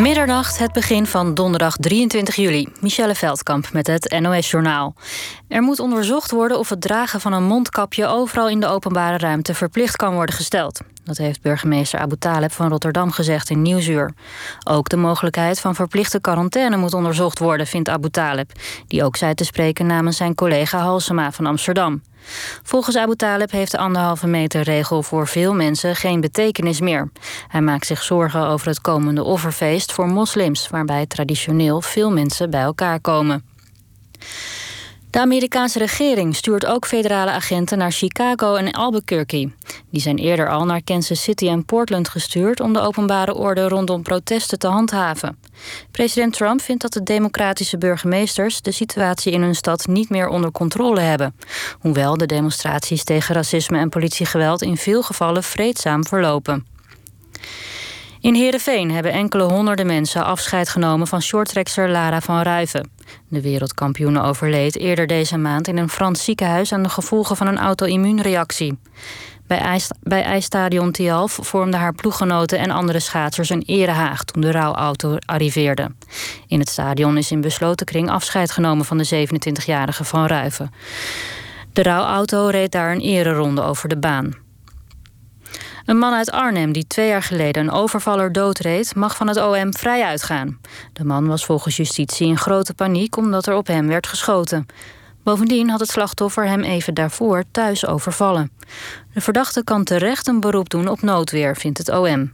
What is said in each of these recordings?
Middernacht, het begin van donderdag 23 juli. Michelle Veldkamp met het NOS-journaal. Er moet onderzocht worden of het dragen van een mondkapje overal in de openbare ruimte verplicht kan worden gesteld. Dat heeft burgemeester Abu Taleb van Rotterdam gezegd in Nieuwsuur. Ook de mogelijkheid van verplichte quarantaine moet onderzocht worden, vindt Abu Taleb. Die ook zei te spreken namens zijn collega Halsema van Amsterdam. Volgens Abu Taleb heeft de anderhalve meter regel voor veel mensen geen betekenis meer. Hij maakt zich zorgen over het komende offerfeest voor moslims, waarbij traditioneel veel mensen bij elkaar komen. De Amerikaanse regering stuurt ook federale agenten naar Chicago en Albuquerque. Die zijn eerder al naar Kansas City en Portland gestuurd om de openbare orde rondom protesten te handhaven. President Trump vindt dat de democratische burgemeesters de situatie in hun stad niet meer onder controle hebben. Hoewel de demonstraties tegen racisme en politiegeweld in veel gevallen vreedzaam verlopen. In Heerenveen hebben enkele honderden mensen afscheid genomen van shorttrekster Lara van Ruiven. De wereldkampioene overleed eerder deze maand in een Frans ziekenhuis aan de gevolgen van een auto-immuunreactie. Bij, bij ijsstadion Tialf vormden haar ploeggenoten en andere schaatsers een erehaag toen de rouwauto arriveerde. In het stadion is in besloten kring afscheid genomen van de 27-jarige Van Ruiven. De rouwauto reed daar een ereronde over de baan. Een man uit Arnhem die twee jaar geleden een overvaller doodreed, mag van het OM vrij uitgaan. De man was volgens justitie in grote paniek omdat er op hem werd geschoten. Bovendien had het slachtoffer hem even daarvoor thuis overvallen. De verdachte kan terecht een beroep doen op noodweer, vindt het OM.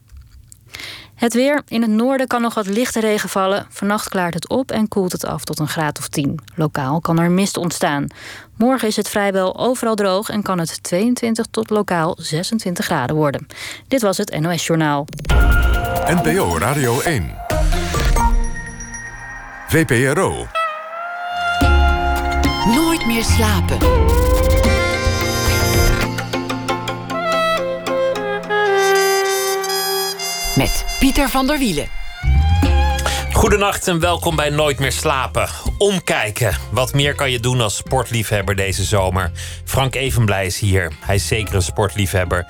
Het weer. In het noorden kan nog wat lichte regen vallen. Vannacht klaart het op en koelt het af tot een graad of 10. Lokaal kan er mist ontstaan. Morgen is het vrijwel overal droog en kan het 22 tot lokaal 26 graden worden. Dit was het NOS Journaal. NPO Radio 1. VPRO. Nooit meer slapen. Pieter van der Wielen. Goedenacht en welkom bij Nooit meer slapen. Omkijken. Wat meer kan je doen als sportliefhebber deze zomer? Frank Evenblij is hier. Hij is zeker een sportliefhebber.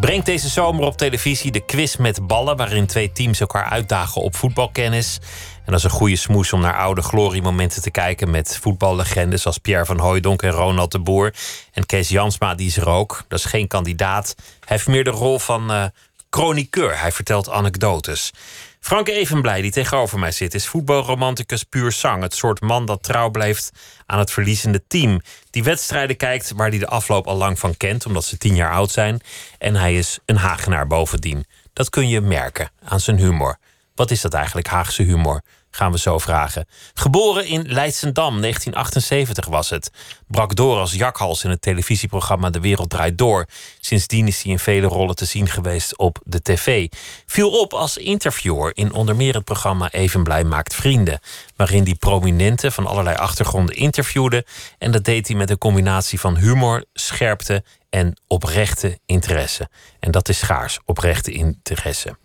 Brengt deze zomer op televisie de quiz met ballen, waarin twee teams elkaar uitdagen op voetbalkennis. En dat is een goede smoes om naar oude gloriemomenten te kijken met voetballegendes als Pierre van Hooijdonk en Ronald de Boer. En Kees Jansma, die is er ook. Dat is geen kandidaat. Hij heeft meer de rol van uh, chroniqueur. Hij vertelt anekdotes. Frank Evenblij, die tegenover mij zit, is voetbalromanticus puur zang. Het soort man dat trouw blijft aan het verliezende team. Die wedstrijden kijkt waar hij de afloop al lang van kent, omdat ze tien jaar oud zijn. En hij is een Hagenaar bovendien. Dat kun je merken aan zijn humor. Wat is dat eigenlijk, Haagse humor? Gaan we zo vragen. Geboren in Leidsendam, 1978 was het. Brak door als jakhals in het televisieprogramma De Wereld Draait Door. Sindsdien is hij in vele rollen te zien geweest op de tv. Viel op als interviewer in onder meer het programma Even Blij Maakt Vrienden. Waarin hij prominenten van allerlei achtergronden interviewde. En dat deed hij met een combinatie van humor, scherpte en oprechte interesse. En dat is schaars, oprechte interesse.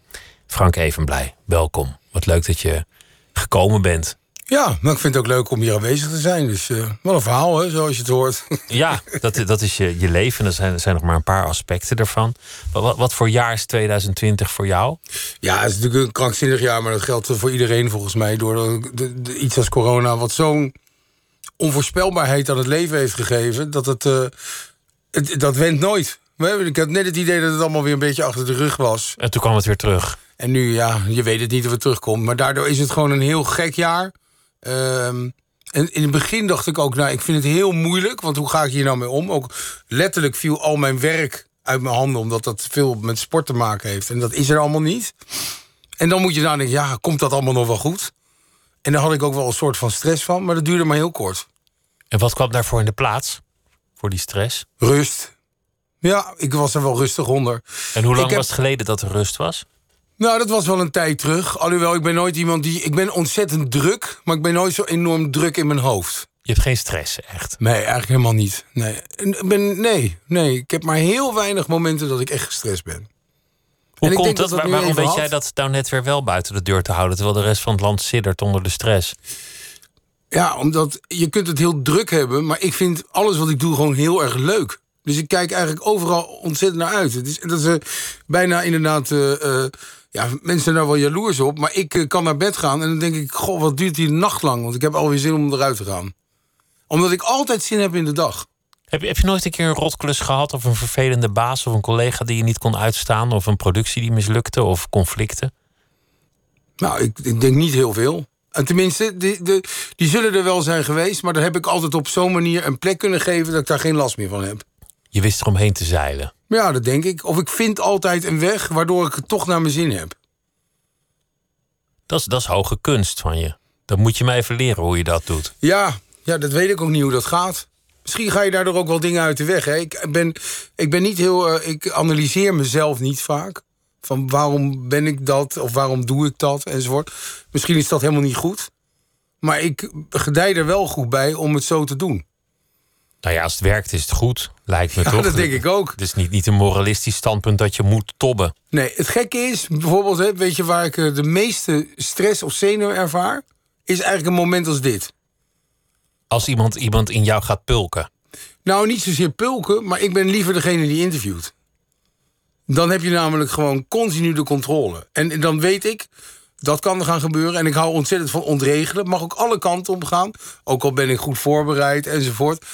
Frank Evenblij, welkom. Wat leuk dat je gekomen bent. Ja, maar ik vind het ook leuk om hier aanwezig te zijn. Dus uh, wel een verhaal, hè, zoals je het hoort. Ja, dat, dat is je, je leven. Er zijn, er zijn nog maar een paar aspecten ervan. Wat, wat voor jaar is 2020 voor jou? Ja, het is natuurlijk een krankzinnig jaar, maar dat geldt voor iedereen volgens mij. Door de, de, iets als corona, wat zo'n onvoorspelbaarheid aan het leven heeft gegeven, dat het, uh, het dat went nooit. Ik had net het idee dat het allemaal weer een beetje achter de rug was. En toen kwam het weer terug. En nu, ja, je weet het niet of het terugkomt. Maar daardoor is het gewoon een heel gek jaar. Um, en in het begin dacht ik ook, nou, ik vind het heel moeilijk. Want hoe ga ik hier nou mee om? Ook letterlijk viel al mijn werk uit mijn handen. Omdat dat veel met sport te maken heeft. En dat is er allemaal niet. En dan moet je dan denken, ja, komt dat allemaal nog wel goed? En daar had ik ook wel een soort van stress van. Maar dat duurde maar heel kort. En wat kwam daarvoor in de plaats? Voor die stress? Rust. Ja, ik was er wel rustig onder. En hoe lang heb... was het geleden dat er rust was? Nou, dat was wel een tijd terug. Alhoewel, ik ben nooit iemand die... Ik ben ontzettend druk, maar ik ben nooit zo enorm druk in mijn hoofd. Je hebt geen stress, echt? Nee, eigenlijk helemaal niet. Nee, ben, nee, nee. ik heb maar heel weinig momenten dat ik echt gestrest ben. Hoe en komt dat? dat waarom weet jij dat nou net weer wel buiten de deur te houden... terwijl de rest van het land siddert onder de stress? Ja, omdat je kunt het heel druk hebben... maar ik vind alles wat ik doe gewoon heel erg leuk. Dus ik kijk eigenlijk overal ontzettend naar uit. Het is, dat is uh, bijna inderdaad... Uh, Ja, mensen zijn daar wel jaloers op. Maar ik eh, kan naar bed gaan en dan denk ik... Goh, wat duurt die nacht lang? Want ik heb alweer zin om eruit te gaan. Omdat ik altijd zin heb in de dag. Heb je, heb je nooit een keer een rotklus gehad? Of een vervelende baas of een collega die je niet kon uitstaan? Of een productie die mislukte? Of conflicten? Nou, ik, ik denk niet heel veel. En tenminste, die, de, die zullen er wel zijn geweest... maar daar heb ik altijd op zo'n manier een plek kunnen geven... dat ik daar geen last meer van heb. Je wist eromheen te zeilen. Ja, dat denk ik. Of ik vind altijd een weg waardoor ik het toch naar mijn zin heb. Dat is, dat is hoge kunst van je. Dat moet je mij even leren hoe je dat doet. Ja, ja, dat weet ik ook niet hoe dat gaat. Misschien ga je daardoor ook wel dingen uit de weg. Hè? Ik, ben, ik ben niet heel. Uh, ik analyseer mezelf niet vaak. Van waarom ben ik dat of waarom doe ik dat enzovoort. Misschien is dat helemaal niet goed. Maar ik gedij er wel goed bij om het zo te doen. Nou ja, als het werkt is het goed, lijkt me ja, toch. dat denk ik ook. Het is niet, niet een moralistisch standpunt dat je moet tobben. Nee, het gekke is, bijvoorbeeld, hè, weet je waar ik eh, de meeste stress of zenuw ervaar? Is eigenlijk een moment als dit. Als iemand, iemand in jou gaat pulken. Nou, niet zozeer pulken, maar ik ben liever degene die interviewt. Dan heb je namelijk gewoon continu de controle. En dan weet ik, dat kan er gaan gebeuren. En ik hou ontzettend van ontregelen. Mag ook alle kanten op gaan. Ook al ben ik goed voorbereid enzovoort.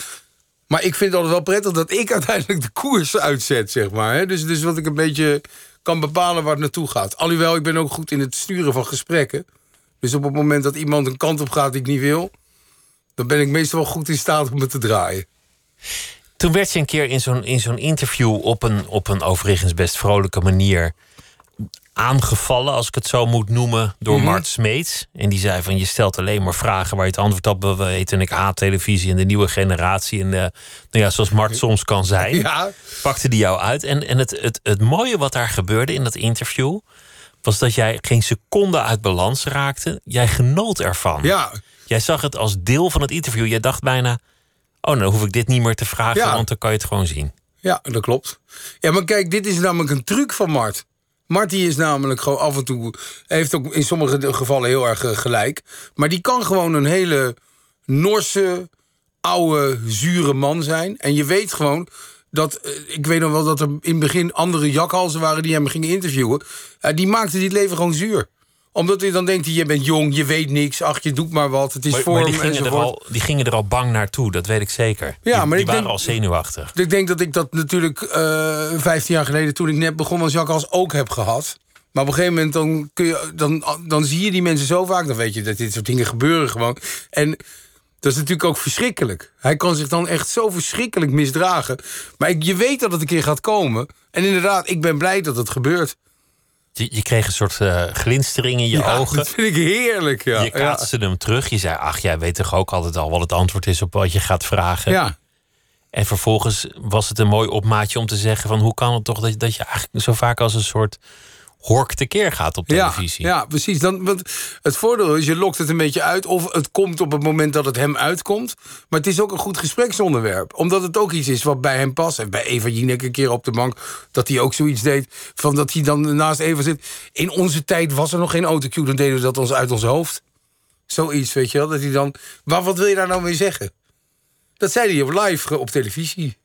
Maar ik vind het altijd wel prettig dat ik uiteindelijk de koers uitzet, zeg maar. Dus, dus wat ik een beetje kan bepalen waar het naartoe gaat. Alhoewel, ik ben ook goed in het sturen van gesprekken. Dus op het moment dat iemand een kant op gaat die ik niet wil... dan ben ik meestal wel goed in staat om het te draaien. Toen werd je een keer in zo'n, in zo'n interview op een, op een overigens best vrolijke manier aangevallen, als ik het zo moet noemen, door Mhm. Mart Smeets. En die zei van je stelt alleen maar vragen waar je het antwoord op weten. En ik haat televisie en de nieuwe generatie. En eh, nou ja, zoals Mart soms kan zijn. Ja, Pakte die jou uit. En, en het, het, het mooie wat daar gebeurde in dat interview. was dat jij geen seconde uit balans raakte. Jij genoot ervan. ja, Jij zag het als deel van het interview. Jij dacht bijna. Oh, dan hoef ik dit niet meer te vragen, Ja. want dan kan je het gewoon zien. ja, dat klopt. Ja, maar kijk, dit is namelijk een truc van Mart. Mart die is namelijk gewoon af en toe... heeft ook in sommige gevallen heel erg eh, gelijk. Maar die kan gewoon een hele Norse, oude, zure man zijn. En je weet gewoon dat... eh, ik weet nog wel dat er in het begin andere jakhalzen waren... die hem gingen interviewen. Eh, die maakten dit leven gewoon zuur omdat hij dan denkt, je bent jong, je weet niks. Ach, je doet maar wat, het is Maar, vorm maar die, gingen er al, die gingen er al bang naartoe, dat weet ik zeker. Ja, die, maar die ik waren denk- al zenuwachtig. Ik denk dat ik dat natuurlijk eh 15 jaar geleden, toen ik net begon als Jacques, ook heb gehad. Maar op een gegeven moment dan, kun je, dan, dan zie je die mensen zo vaak. Dan weet je dat dit soort dingen gebeuren gewoon. En dat is natuurlijk ook verschrikkelijk. Hij kan zich dan echt zo verschrikkelijk misdragen. Maar ik, je weet dat het een keer gaat komen. En inderdaad, ik ben blij dat het gebeurt. Je, je kreeg een soort eh, glinstering in je Ja, ogen. Dat vind ik heerlijk, ja. je kaatste hem terug. Je zei, ach, jij weet toch ook altijd al wat het antwoord is op wat je gaat vragen. ja. ja. En vervolgens was het een mooi opmaatje om te zeggen van... hoe kan het toch dat, dat je eigenlijk zo vaak als een soort hork tekeer gaat op televisie? Ja, ja precies. Dan, want het voordeel is, je lokt het een beetje uit... of het komt op het moment dat het hem uitkomt. Maar het is ook een goed gespreksonderwerp. Omdat het ook iets is wat bij hem past. En bij Eva Jinek een keer op de bank... dat hij ook zoiets deed, van dat hij dan naast Eva zit. In onze tijd was er nog geen autocue, dan deden we dat ons uit ons hoofd. Zoiets, weet je wel. Dat hij dan... Maar wat wil je daar nou mee zeggen? Dat zei hij op live op televisie.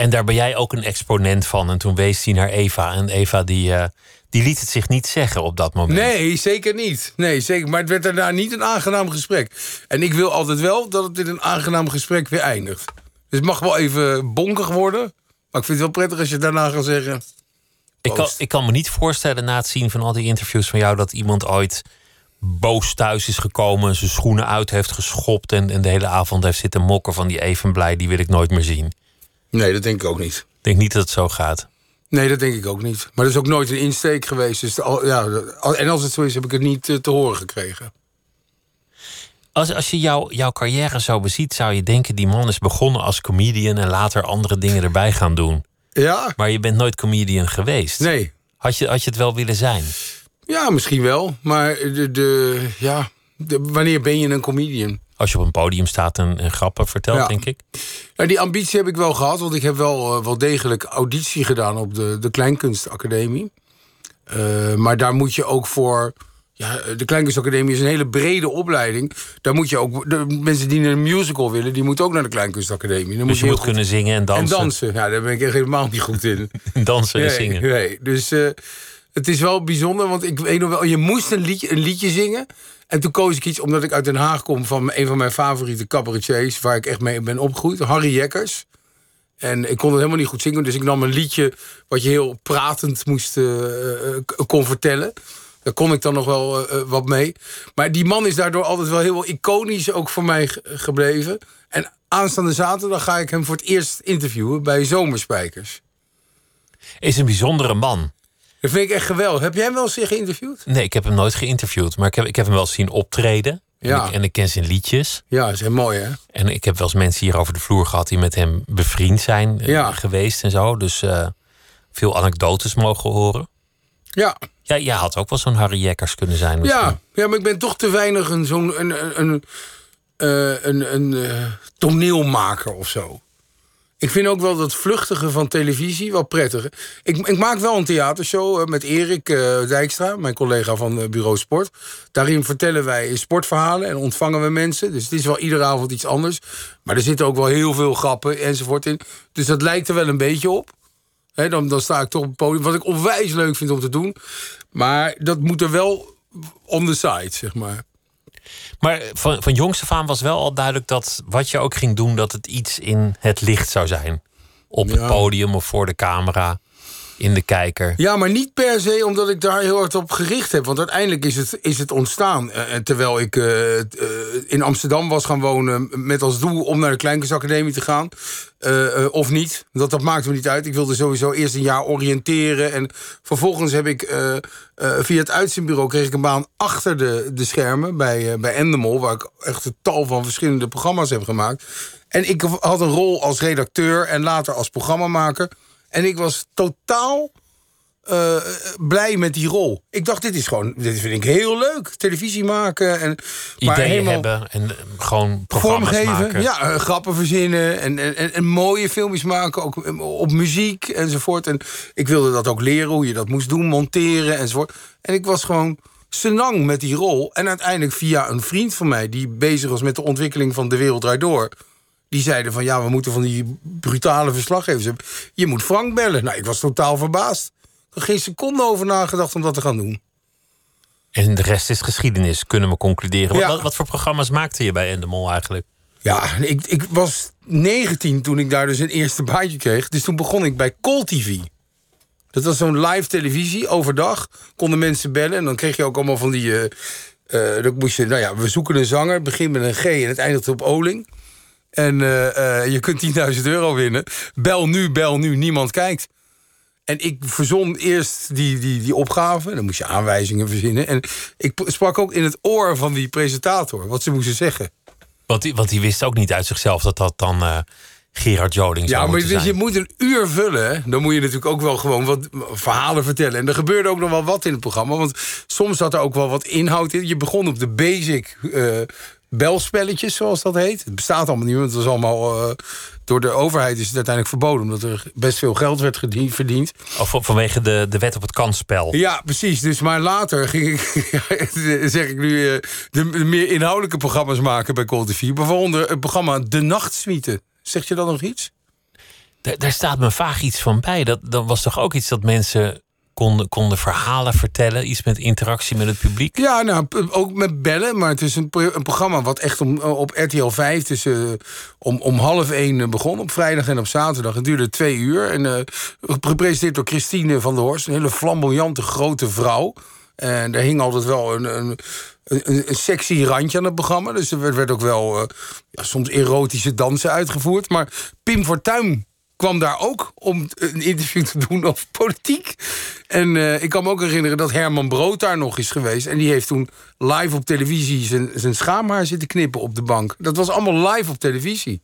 En daar ben jij ook een exponent van. En toen wees hij naar Eva. En Eva die, eh, die liet het zich niet zeggen op dat moment. Nee, zeker niet. Nee, zeker. Maar het werd daarna niet een aangenaam gesprek. En ik wil altijd wel dat het in een aangenaam gesprek weer eindigt. Dus het mag wel even bonkig worden. Maar ik vind het wel prettig als je daarna gaat zeggen... Ik kan, ik kan me niet voorstellen na het zien van al die interviews van jou... dat iemand ooit boos thuis is gekomen... zijn schoenen uit heeft geschopt... en, en de hele avond heeft zitten mokken van die even blij... die wil ik nooit meer zien. Nee, dat denk ik ook niet. Ik denk niet dat het zo gaat. Nee, dat denk ik ook niet. Maar dat is ook nooit een insteek geweest. Dus al- ja, en als het zo is, heb ik het niet eh, te horen gekregen. Als, als je jou, jouw carrière zo beziet, zou je denken... die man is begonnen als comedian... en later andere dingen erbij gaan doen. Ja? Maar je bent nooit comedian geweest. Nee. Had, je, had je het wel willen zijn? Ja, misschien wel. Maar de, de, ja, de- wanneer ben je een comedian? Als je op een podium staat en, en grappen vertelt, Ja. denk ik. Die ambitie heb ik wel gehad, want ik heb wel, eh, wel degelijk auditie gedaan op de, de Kleinkunstacademie. Eh, maar daar moet je ook voor. Ja, de Kleinkunstacademie is een hele brede opleiding. Daar moet je ook. De mensen die een musical willen, die moeten ook naar de Kleinkunstacademie. Dan Dus je heel moet goed- kunnen zingen en dansen. En dansen. Ja, daar ben ik echt helemaal niet goed in. dansen en zingen. nee. Dus, eh, het is wel bijzonder, want ik weet nog wel, je moest een liedje, een liedje zingen. En toen koos ik iets, omdat ik uit Den Haag kom, van een van mijn favoriete cabaretiers, waar ik echt mee ben opgegroeid, Harry Jekkers. En ik kon het helemaal niet goed zingen, dus ik nam een liedje wat je heel pratend moest uh, kon vertellen. Daar kon ik dan nog wel uh, wat mee. Maar die man is daardoor altijd wel heel iconisch ook voor mij gebleven. En aanstaande zaterdag ga ik hem voor het eerst interviewen bij Zomerspijkers. Is een bijzondere man. Dat vind ik echt geweldig. Heb jij hem wel eens geïnterviewd? Nee, ik heb hem nooit geïnterviewd. Maar ik heb, ik heb hem wel zien optreden. Ja. En, ik, en ik ken zijn liedjes. Ja, dat is heel mooi hè? En ik heb wel eens mensen hier over de vloer gehad... die met hem bevriend zijn ja. geweest en zo. Dus uh, veel anekdotes mogen horen. Ja. Ja, jij had ook wel zo'n Harry Jekkers kunnen zijn. Ja, ja, maar ik ben toch te weinig een, zo'n een, een, een, uh, een, een uh, toneelmaker of zo. Ik vind ook wel dat vluchtige van televisie wel prettig. Ik, ik maak wel een theatershow uh, met Erik Dijkstra, mijn collega van Bureau Sport. Daarin vertellen wij sportverhalen en ontvangen we mensen. Dus het is wel iedere avond iets anders. Maar er zitten ook wel heel veel grappen enzovoort in. Dus dat lijkt er wel een beetje op dan, dan sta ik toch op het podium. Wat ik onwijs leuk vind om te doen. Maar dat moet er wel on the side, zeg maar. Maar van, van jongs af aan was wel al duidelijk dat wat je ook ging doen, dat het iets in het licht zou zijn. Op het podium of voor de camera in de kijker. Ja, maar niet per se omdat ik daar heel hard op gericht heb. Want uiteindelijk is het, is het ontstaan. Uh, terwijl ik uh, in Amsterdam was gaan wonen met als doel om naar de Kleinkunstacademie te gaan. of niet. Dat, dat maakte me niet uit. Ik wilde sowieso eerst een jaar oriënteren. En vervolgens heb ik via het uitzendbureau kreeg ik een baan achter de, de schermen bij, bij Endemol. Waar ik echt een tal van verschillende programma's heb gemaakt. En ik had een rol als redacteur en later als programmamaker. En ik was totaal uh, blij met die rol. Ik dacht, dit is gewoon, dit vind ik heel leuk. Televisie maken en ideeën hebben en eh, gewoon programma's vormgeven, maken. Ja, uh, grappen verzinnen en, en, en, mooie filmpjes maken, ook op muziek enzovoort. En ik wilde dat ook leren hoe je dat moest doen, monteren enzovoort. En ik was gewoon senang met die rol. En uiteindelijk via een vriend van mij die bezig was met de ontwikkeling van De Wereld Draait Door die zeiden van ja, we moeten van die brutale verslaggevers hebben. Je moet Frank bellen. Nou, ik was totaal verbaasd. Ik had geen seconde over nagedacht om dat te gaan doen. En de rest is geschiedenis, kunnen we concluderen. Wat, wat, voor programma's maakte je bij Endemol eigenlijk? Ja, ik, ik was 19 toen ik daar dus een eerste baantje kreeg. Dus toen begon ik bij Call TV. Dat was zo'n live televisie, overdag. Konden mensen bellen en dan kreeg je ook allemaal van die... Uh, uh, dan moest je, nou ja, we zoeken een zanger. Het begint met een G en het eindigt op Oling. En uh, je kunt 10.000 euro winnen. Bel nu, bel nu, niemand kijkt. En ik verzon eerst die, die, die opgave. Dan moest je aanwijzingen verzinnen. En ik sprak ook in het oor van die presentator wat ze moesten zeggen. Want die, want die wist ook niet uit zichzelf dat dat dan uh, Gerard Joling zou Ja, maar dus je moet een uur vullen. Dan moet je natuurlijk ook wel gewoon wat verhalen vertellen. En er gebeurde ook nog wel wat in het programma. Want soms zat er ook wel wat inhoud in. Je begon op de basic uh, belspelletjes, zoals dat heet. Het bestaat allemaal niet, want het was allemaal... Uh, door de overheid is het uiteindelijk verboden... omdat er best veel geld werd verdiend. Of vanwege de, de wet op het kansspel. Ja, precies. Dus maar later ging ik, zeg ik nu... Uh, de, meer inhoudelijke programma's maken bij Call TV. Bijvoorbeeld het programma De Nachtsuite. Zeg je dan nog iets? Daar, daar staat me vaag iets van bij. Dat, dat was toch ook iets dat mensen konden, konden verhalen vertellen. Iets met interactie met het publiek. Ja, nou, ook met bellen. Maar het is een, een programma wat echt om, op RTL 5... Dus, uh, om, om half één eh, begon op vrijdag en op zaterdag. Het duurde twee uur. En gepresenteerd door Christine van der Horst. Een hele flamboyante grote vrouw. En daar hing altijd wel een, een, een, sexy randje aan het programma. Dus er werd, ook wel soms erotische dansen uitgevoerd. Maar Pim Fortuyn kwam daar ook om een interview te doen over politiek. En uh, ik kan me ook herinneren dat Herman Brood daar nog is geweest. En die heeft toen live op televisie zijn, zijn schaamhaar zitten knippen op de bank. Dat was allemaal live op televisie.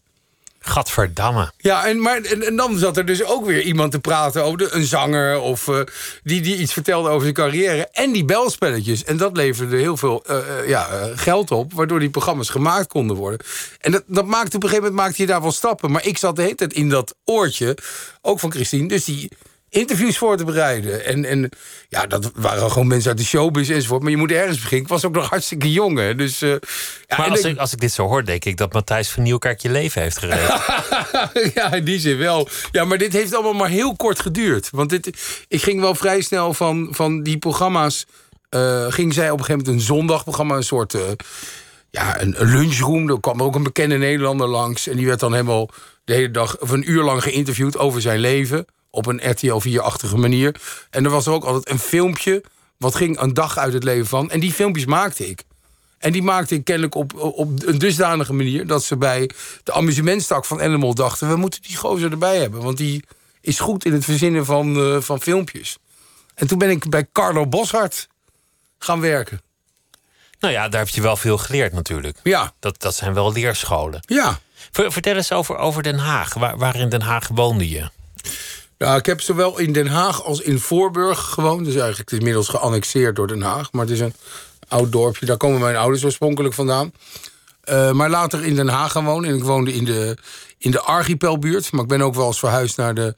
Gadverdamme. Ja, en, maar, en, dan zat er dus ook weer iemand te praten over een zanger... of uh, die, die iets vertelde over zijn carrière. En die belspelletjes. En dat leverde heel veel uh, ja, geld op... waardoor die programma's gemaakt konden worden. En dat, dat maakte op een gegeven moment maakte je daar wel stappen. Maar ik zat de hele tijd in dat oortje, ook van Christine. Dus die interviews voor te bereiden. En, en ja, dat waren gewoon mensen uit de showbiz enzovoort. Maar je moet ergens beginnen. Ik was ook nog hartstikke jong, hè. Dus, uh, ja, maar als, ik, als ik dit zo hoor, denk ik dat Matthijs van Nieuwkerk je leven heeft gered. ja, in die zin wel. Ja, maar dit heeft allemaal maar heel kort geduurd. Want dit, ik ging wel vrij snel van, van die programma's... Uh, ging zij op een gegeven moment een zondagprogramma... een soort... Uh, ja, een, een lunchroom. Er kwam ook een bekende Nederlander langs. En die werd dan helemaal de hele dag of een uur lang geïnterviewd over zijn leven. Op een RTL 4-achtige manier. En er was ook altijd een filmpje. Wat ging een dag uit het leven van. En die filmpjes maakte ik. En die maakte ik kennelijk op, op een dusdanige manier... dat ze bij de amusementstak van Animal dachten... we moeten die gozer erbij hebben. Want die is goed in het verzinnen van, uh, van filmpjes. En toen ben ik bij Carlo Boshart gaan werken. Nou ja, daar heb je wel veel geleerd natuurlijk. Ja. Dat, dat zijn wel leerscholen. Ja. Vertel eens over, over Den Haag. Waar, waar in Den Haag woonde je? Ja, ik heb zowel in Den Haag als in Voorburg gewoond. Dus eigenlijk het is inmiddels geannexeerd door Den Haag. Maar het is een oud dorpje. Daar komen mijn ouders oorspronkelijk vandaan. Uh, maar later in Den Haag gaan wonen. En ik woonde in de, in de Archipelbuurt. Maar ik ben ook wel eens verhuisd naar de,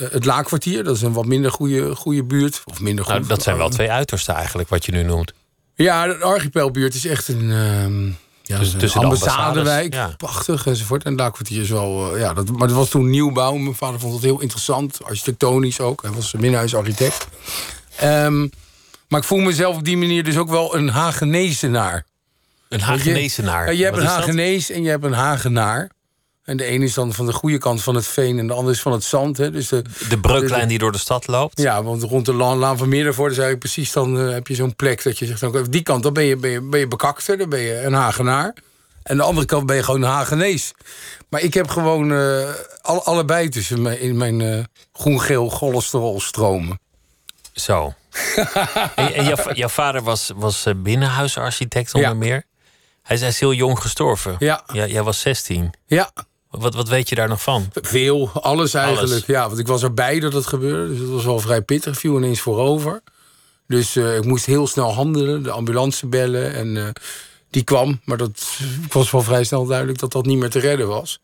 uh, het Laakkwartier. Dat is een wat minder goede, goede buurt. Of minder nou, dat zijn wel twee uitersten eigenlijk, wat je nu noemt. Ja, de Archipelbuurt is echt een... Uh, ja, dus tussen de ambassadewijk, ja. prachtig enzovoort. En het Laakkwartier is wel... Uh, ja, dat, maar dat was toen nieuwbouw. Mijn vader vond het heel interessant, architectonisch ook. Hij was minhuisarchitect. Um, maar ik voel mezelf op die manier dus ook wel een Hagenezenaar. Een Hagenezenaar? Je, je hebt een Hagenees en je hebt een Hagenaar. En de ene is dan van de goede kant van het veen en de andere is van het zand. Hè. Dus de, de breuklijn die door de stad loopt? Ja, want rond de Laan, Laan van Meerdervoort is eigenlijk precies... dan uh, heb je zo'n plek dat je zegt... Nou, die kant dan ben je, ben, je, ben je bekakter, dan ben je een Hagenaar. En de andere kant ben je gewoon een Hagenees. Maar ik heb gewoon uh, alle, allebei tussen mijn, in mijn uh, groen-geel cholesterolstromen. Zo. en, en jouw, jouw, vader was, was binnenhuisarchitect onder ja. meer? Hij is, hij is heel jong gestorven. Ja. ja. Jij was 16. Ja. Wat, wat weet je daar nog van? Veel, alles eigenlijk. Alles. Ja, want ik was erbij dat het gebeurde. Dus het was wel vrij pittig. viel ineens voorover. Dus uh, ik moest heel snel handelen. De ambulance bellen. En uh, die kwam. Maar dat was wel vrij snel duidelijk dat dat niet meer te redden was.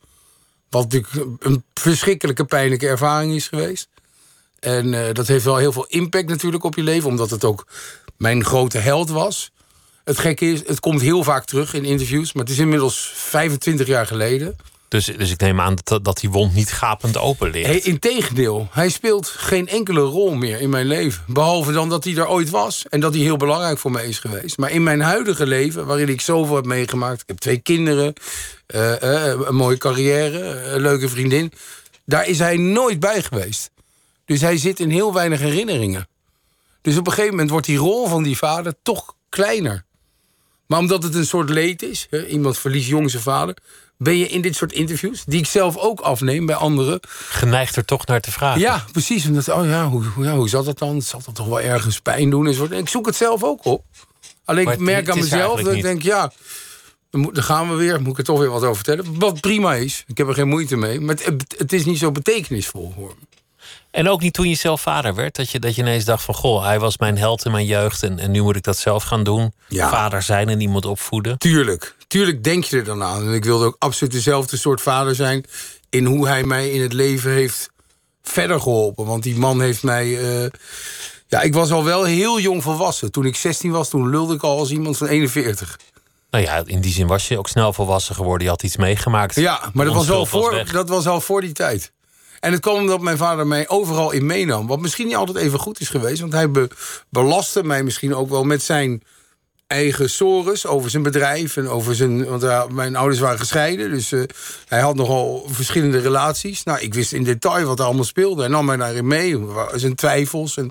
Wat natuurlijk een verschrikkelijke pijnlijke ervaring is geweest. En uh, dat heeft wel heel veel impact natuurlijk op je leven. Omdat het ook mijn grote held was. Het gekke is, het komt heel vaak terug in interviews. Maar het is inmiddels 25 jaar geleden. Dus, dus ik neem aan dat, dat die wond niet gapend open ligt. Hey, integendeel, hij speelt geen enkele rol meer in mijn leven. Behalve dan dat hij er ooit was. En dat hij heel belangrijk voor mij is geweest. Maar in mijn huidige leven, waarin ik zoveel heb meegemaakt. Ik heb twee kinderen, uh, uh, een mooie carrière, een leuke vriendin. Daar is hij nooit bij geweest. Dus hij zit in heel weinig herinneringen. Dus op een gegeven moment wordt die rol van die vader toch kleiner. Maar omdat het een soort leed is, hè, iemand verliest jong zijn vader, ben je in dit soort interviews, die ik zelf ook afneem bij anderen. Geneigd er toch naar te vragen. Ja, precies. Omdat, oh ja, hoe, ja, hoe zat dat dan? Zal dat toch wel ergens pijn doen? En ik zoek het zelf ook op. Alleen maar ik merk aan mezelf dat ik denk, ja, dan gaan we weer. Moet ik er toch weer wat over vertellen? Wat prima is. Ik heb er geen moeite mee. Maar het, het is niet zo betekenisvol voor me. En ook niet toen je zelf vader werd, dat je, dat je ineens dacht van... goh, hij was mijn held in mijn jeugd en, en nu moet ik dat zelf gaan doen. Ja. Vader zijn en iemand opvoeden. Tuurlijk, tuurlijk denk je er dan aan. En ik wilde ook absoluut dezelfde soort vader zijn... in hoe hij mij in het leven heeft verder geholpen. Want die man heeft mij... Uh, ja, ik was al wel heel jong volwassen. Toen ik 16 was, toen lulde ik al als iemand van 41. Nou ja, in die zin was je ook snel volwassen geworden. Je had iets meegemaakt. Ja, maar dat was, al voor, dat was al voor die tijd. En het kwam omdat mijn vader mij overal in meenam. Wat misschien niet altijd even goed is geweest. Want hij be belastte mij misschien ook wel met zijn eigen sores over zijn bedrijf. En over zijn, want mijn ouders waren gescheiden. Dus uh, hij had nogal verschillende relaties. Nou, ik wist in detail wat er allemaal speelde. En nam mij daarin mee. Zijn twijfels. En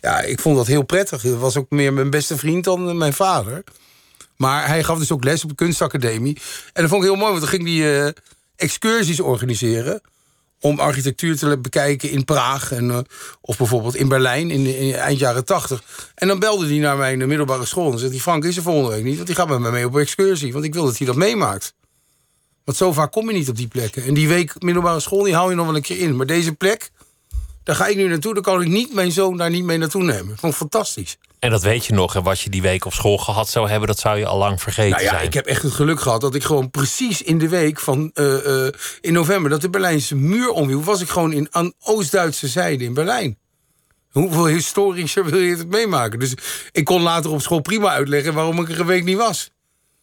ja, ik vond dat heel prettig. Hij was ook meer mijn beste vriend dan mijn vader. Maar hij gaf dus ook les op de kunstacademie. En dat vond ik heel mooi, want dan ging hij uh, excursies organiseren om architectuur te bekijken in Praag. En, uh, of bijvoorbeeld in Berlijn in, in, eind jaren tachtig. En dan belde hij naar mijn middelbare school. En zei hij, Frank is er volgende week niet. Want die gaat met me mee op excursie. Want ik wil dat hij dat meemaakt. Want zo vaak kom je niet op die plekken. En die week middelbare school, die hou je nog wel een keer in. Maar deze plek, Daar ga ik nu naartoe, dan kan ik niet mijn zoon daar niet mee naartoe nemen. Vond ik fantastisch. En dat weet je nog. En wat je die week op school gehad zou hebben, dat zou je al lang vergeten Nou ja, zijn. ik heb echt het geluk gehad dat ik gewoon precies in de week van eh, eh, in november dat de Berlijnse muur omviel, was ik gewoon in, aan Oost-Duitse zijde in Berlijn. Hoeveel historischer wil je het meemaken? Dus ik kon later op school prima uitleggen waarom ik er een week niet was.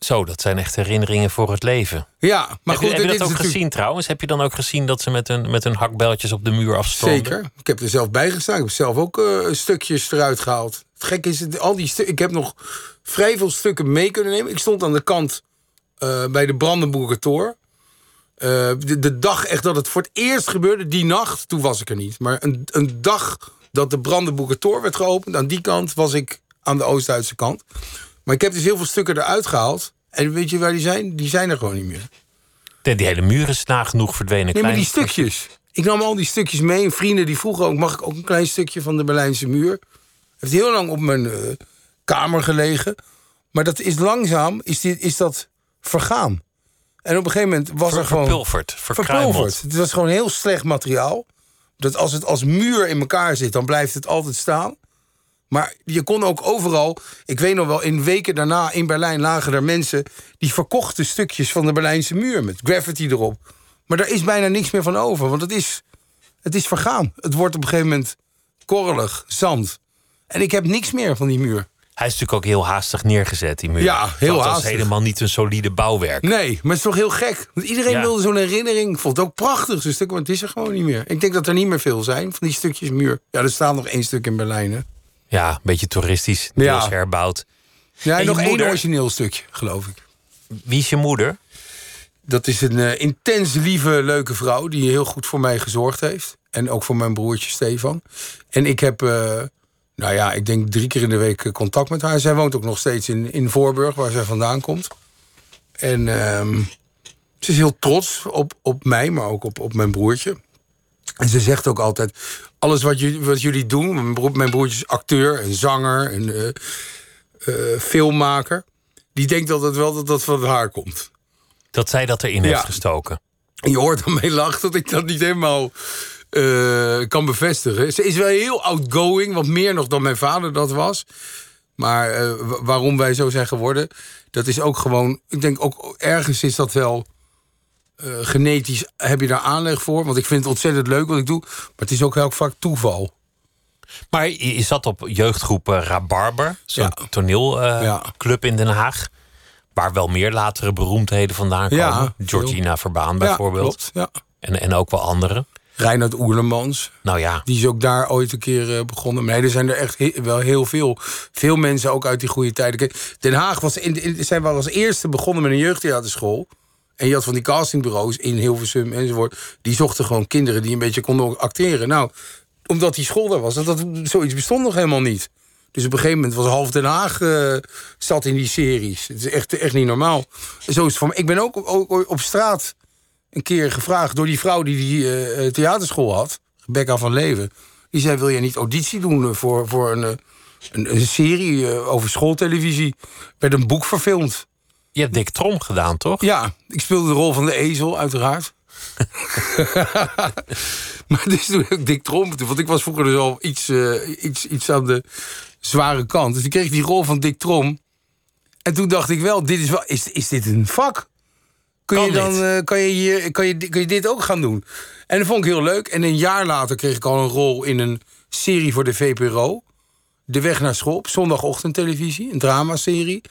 Zo, dat zijn echt herinneringen voor het leven. Ja, maar heb goed, je, heb je dat ook natuurlijk- gezien trouwens? Heb je dan ook gezien dat ze met hun, met hun hakbeltjes op de muur afstonden? Zeker. Ik heb er zelf bij gestaan. Ik heb zelf ook eh, stukjes eruit gehaald. Het gekke is, het- al die ik heb nog vrij veel stukken mee kunnen nemen. Ik stond aan de kant eh, bij de Brandenburger Tor. Eh, de, de dag echt dat het voor het eerst gebeurde, die nacht, toen was ik er niet. Maar een, een dag dat de Brandenburger Tor werd geopend, aan die kant was ik aan de Oost-Duitse kant. Maar ik heb dus heel veel stukken eruit gehaald. En weet je waar die zijn? Die zijn er gewoon niet meer. De, die hele muur is nagenoeg verdwenen. Nee, maar die stukjes. Ik nam al die stukjes mee. En vrienden die vroegen ook, mag ik ook een klein stukje van de Berlijnse muur? Heeft heel lang op mijn eh, kamer gelegen. Maar dat is langzaam, is, dit, is dat vergaan. En op een gegeven moment was Ver- er gewoon... verpulverd, verpulverd. Het was gewoon heel slecht materiaal. Dat als het als muur in elkaar zit, dan blijft het altijd staan. Maar je kon ook overal... Ik weet nog wel, in weken daarna in Berlijn lagen er mensen... die verkochten stukjes van de Berlijnse muur met graffiti erop. Maar daar is bijna niks meer van over, want het is, het is vergaan. Het wordt op een gegeven moment korrelig, zand. En ik heb niks meer van die muur. Hij is natuurlijk ook heel haastig neergezet, die muur. Ja, heel Dat was haastig. helemaal niet een solide bouwwerk. Nee, maar het is toch heel gek. Want iedereen Ja. wilde zo'n herinnering. Ik vond het ook prachtig, zo'n stuk, maar het is er gewoon niet meer. Ik denk dat er niet meer veel zijn van die stukjes muur. Ja, er staat nog één stuk in Berlijn, hè? Ja, een beetje toeristisch, Ja. deels herbouwd. Ja, En en je nog één origineel stukje, geloof ik. Wie is je moeder? Dat is een eh, intens lieve, leuke vrouw... die heel goed voor mij gezorgd heeft. En ook voor mijn broertje Stefan. En ik heb, eh, nou ja, ik denk drie keer in de week contact met haar. Zij woont ook nog steeds in, in Voorburg, waar zij vandaan komt. En ehm, ze is heel trots op, op mij, maar ook op, op mijn broertje. En ze zegt ook altijd: alles wat, jullie, wat jullie doen. Mijn, broer, mijn broertje is acteur en zanger en eh, eh, filmmaker. Die denkt altijd wel dat dat van haar komt. Dat zij dat erin Ja. heeft gestoken. En je hoort aan mij lachen dat ik dat niet helemaal eh, kan bevestigen. Ze is wel heel outgoing, wat meer nog dan mijn vader dat was. Maar wa- waarom wij zo zijn geworden, dat is ook gewoon. Ik denk ook ergens is dat wel. Eh, genetisch heb je daar aanleg voor. Want ik vind het ontzettend leuk wat ik doe. Maar het is ook heel vaak toeval. Maar je, zat op jeugdgroep eh, Rabarber, zo'n Ja. toneelclub Ja. in Den Haag. Waar wel meer latere beroemdheden vandaan komen. Ja, Georgina Verbaan bijvoorbeeld. Ja, klopt, ja. En, en ook wel anderen. Reinhard Oerlemans. Nou ja, Die is ook daar ooit een keer eh, begonnen. Nee, er zijn er echt he- wel heel veel. Veel mensen ook uit die goede tijden. Den Haag was in, in, zijn wel als eerste begonnen met een jeugdtheaterschool. En je had van die castingbureaus in Hilversum enzovoort. Die zochten gewoon kinderen die een beetje konden acteren. Nou, omdat die school daar was, dat, zoiets bestond nog helemaal niet. Dus op een gegeven moment was half Den Haag eh, zat in die series. Het is echt, echt niet normaal. Zo is het mij. Ik ben ook, ook, op straat een keer gevraagd door die vrouw die die eh, theaterschool had, Rebecca van Leven. Die zei: Wil jij niet auditie doen eh, voor, voor een, eh, een, een serie eh, over schooltelevisie? Werd een boek verfilmd. Je hebt Dick Trom gedaan, toch? Ja, ik speelde de rol van de ezel, uiteraard. maar dus toen heb ik Dick Tromp, want ik was vroeger dus al iets, eh, iets, iets aan de zware kant. Dus ik kreeg die rol van Dick Trom. En toen dacht ik wel, dit is, wel is, is dit een vak? Kun Kan je, dan, eh, kan, je hier, kan, je, kun je dit ook gaan doen? En dat vond ik heel leuk. En een jaar later kreeg ik al een rol in een serie voor de VPRO. De Weg naar School, op zondagochtendtelevisie, een dramaserie.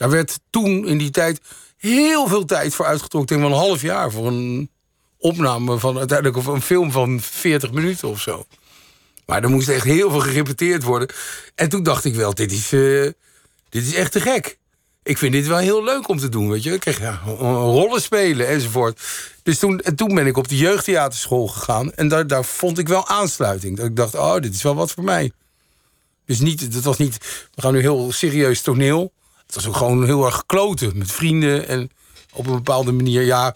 Daar werd toen in die tijd heel veel tijd voor uitgetrokken. Ik denk wel een half jaar voor een opname van uiteindelijk of een film van 40 minuten of zo. Maar er moest echt heel veel gerepeteerd worden. En toen dacht ik wel, dit is, eh, dit is echt te gek. Ik vind dit wel heel leuk om te doen, weet je. Ik kreeg ja, rollen spelen enzovoort. Dus toen, en toen ben ik op de jeugdtheaterschool gegaan. En daar, daar vond ik wel aansluiting. Dat ik dacht, oh, dit is wel wat voor mij. Dus niet, het was niet, we gaan nu heel serieus toneel. Het was ook gewoon heel erg kloten met vrienden. En op een bepaalde manier, ja...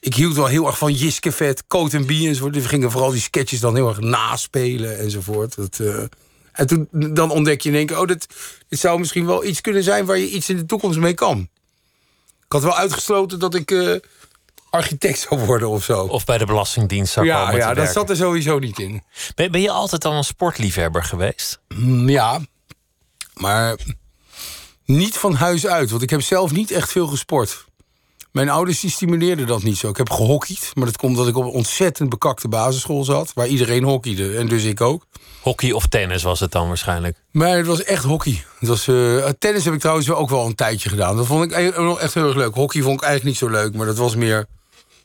Ik hield wel heel erg van Jiske Vet, Coat en Bie enzovoort. We gingen vooral die sketches dan heel erg naspelen enzovoort. Dat, eh, en toen dan ontdek je in één keer... oh, dit, dit zou misschien wel iets kunnen zijn... waar je iets in de toekomst mee kan. Ik had wel uitgesloten dat ik eh, architect zou worden of zo. Of bij de Belastingdienst zou ja, komen ja dat werken. zat er sowieso niet in. Ben, ben je altijd al een sportliefhebber geweest? Mm, Ja, maar niet van huis uit. Want ik heb zelf niet echt veel gesport. Mijn ouders die stimuleerden dat niet zo. Ik heb gehockeyd, maar dat komt omdat ik op een ontzettend bekakte basisschool zat... waar iedereen hockeyde, en dus ik ook. Hockey of tennis was het dan waarschijnlijk. Maar het was echt hockey. Het was, eh, tennis heb ik trouwens ook wel een tijdje gedaan. Dat vond ik e- echt heel erg leuk. Hockey vond ik eigenlijk niet zo leuk, maar dat was meer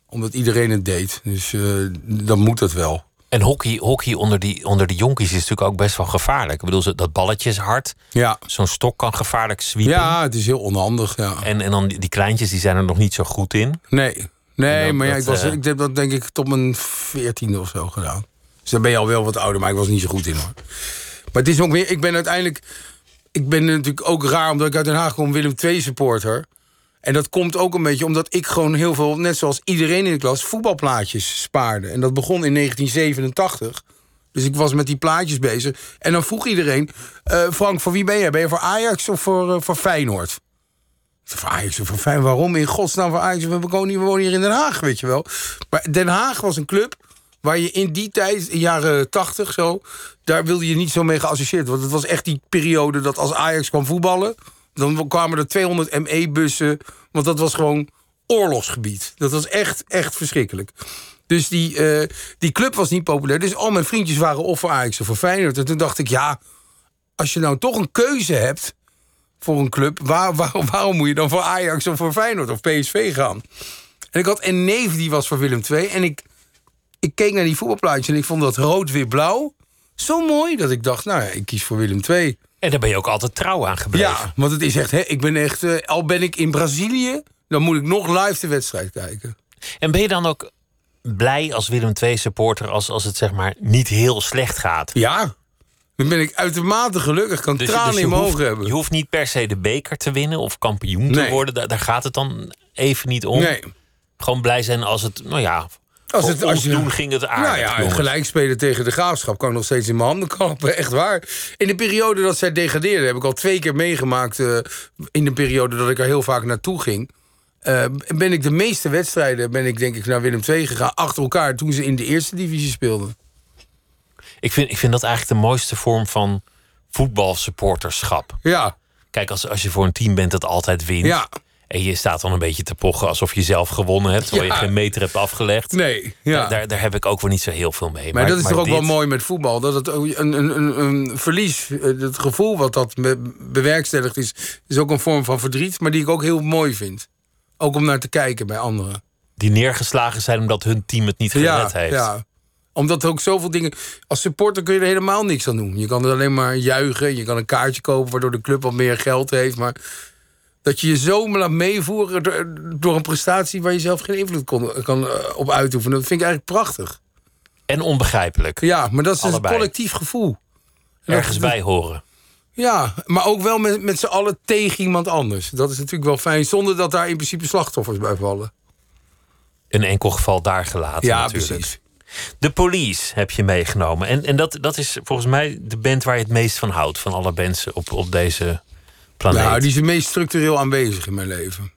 omdat iedereen het deed. Dus eh, dan moet dat wel. En hockey, hockey onder, die, onder de jonkies is natuurlijk ook best wel gevaarlijk. Ik bedoel, dat balletje is hard. Ja, Zo'n stok kan gevaarlijk zwiepen. ja het is heel onhandig. Ja. En, en dan die, die kleintjes, die zijn er nog niet zo goed in. Nee, nee maar ja, dat, ik, was, eh, ik heb dat denk ik tot mijn veertiende of zo gedaan. Dus dan ben je al wel wat ouder, maar ik was niet zo goed in hoor. Maar het is ook meer, ik ben uiteindelijk... Ik ben natuurlijk ook raar, omdat ik uit Den Haag kom, Willem II supporter. En dat komt ook een beetje omdat ik gewoon heel veel, net zoals iedereen in de klas, voetbalplaatjes spaarde. En dat begon in 1987. Dus ik was met die plaatjes bezig. En dan vroeg iedereen: eh, Frank, voor wie ben je? Ben je voor Ajax of voor, eh, voor Feyenoord? Voor Ajax of voor Feyenoord? Waarom in godsnaam voor Ajax? We wonen, hier- hier in Den Haag, weet je wel. Maar Den Haag was een club waar je in die tijd, in jaren 80 zo... daar wilde je niet zo mee geassocieerd. Want het was echt die periode dat als Ajax kwam voetballen... dan kwamen er 200 ME-bussen. Want dat was gewoon oorlogsgebied. Dat was echt, echt verschrikkelijk. Dus die, eh, die club was niet populair. Dus al mijn vriendjes waren of voor Ajax of voor Feyenoord. En toen dacht ik, ja, als je nou toch een keuze hebt voor een club... Waar, waar- waarom moet je dan voor Ajax of voor Feyenoord of PSV gaan? En ik had een neef die was voor Willem II. En ik, ik keek naar die voetbalplaatjes en ik vond dat rood-wit-blauw zo mooi... dat ik dacht, nou ja, ik kies voor Willem II. En daar ben je ook altijd trouw aan gebleven. Ja, want het is echt, hè, ik ben echt... eh, al ben ik in Brazilië, dan moet ik nog live de wedstrijd kijken. En ben je dan ook blij als Willem II supporter als, als het zeg maar niet heel slecht gaat? Ja, dan ben ik uitermate gelukkig. Ik kan Dus, tranen dus je, in mijn hoeft, ogen hebben. je hoeft niet per se de beker te winnen of kampioen te worden. Daar, daar gaat het dan even niet om. Nee. Gewoon blij zijn als het, nou ja, Als het- als je- doen ging het aardig. Nou ja, jongens. gelijk spelen tegen de graafschap kan ik nog steeds in mijn handen klappen. Echt waar. In de periode dat zij degradeerden, heb ik al twee keer meegemaakt. eh, in de periode dat ik er heel vaak naartoe ging. eh, ben ik de meeste wedstrijden, ben ik denk ik naar Willem II gegaan. Achter elkaar toen ze in de eerste divisie speelden. Ik, vind, ik vind dat eigenlijk de mooiste vorm van voetbalsupporterschap. Ja, Kijk, als, als je voor een team bent dat altijd wint. ja. En je staat dan een beetje te pochen alsof je zelf gewonnen hebt. Terwijl Ja. je geen meter hebt afgelegd. Nee, ja. Daar, daar, heb ik ook wel niet zo heel veel mee. Maar, dat is toch ook wel mooi met voetbal. Dat het een, een, een, verlies, eh, het gevoel wat dat be- bewerkstelligt is, is ook een vorm van verdriet. Maar die ik ook heel mooi vind. Ook om naar te kijken bij anderen. Die neergeslagen zijn omdat hun team het niet gered Ja, heeft. ja. Omdat er ook zoveel dingen. Als supporter kun je er helemaal niks aan doen. Je kan er alleen maar juichen. Je kan een kaartje kopen waardoor de club wat meer geld heeft. Maar dat je je zo laat meevoeren door, een prestatie waar je zelf geen invloed kon, kan eh, op uitoefenen. Dat vind ik eigenlijk prachtig. En onbegrijpelijk. Ja, maar dat is dus een collectief gevoel. En Ergens dat- bij horen. Ja, maar ook wel met, met z'n allen tegen iemand anders. Dat is natuurlijk wel fijn, zonder dat daar in principe slachtoffers bij vallen. Een enkel geval daar gelaten. Ja, natuurlijk. precies. De Police heb je meegenomen. En, en dat, dat is volgens mij de band waar je het meest van houdt. Van alle bands op, op deze planeet. Nou, die is het meest structureel aanwezig in mijn leven.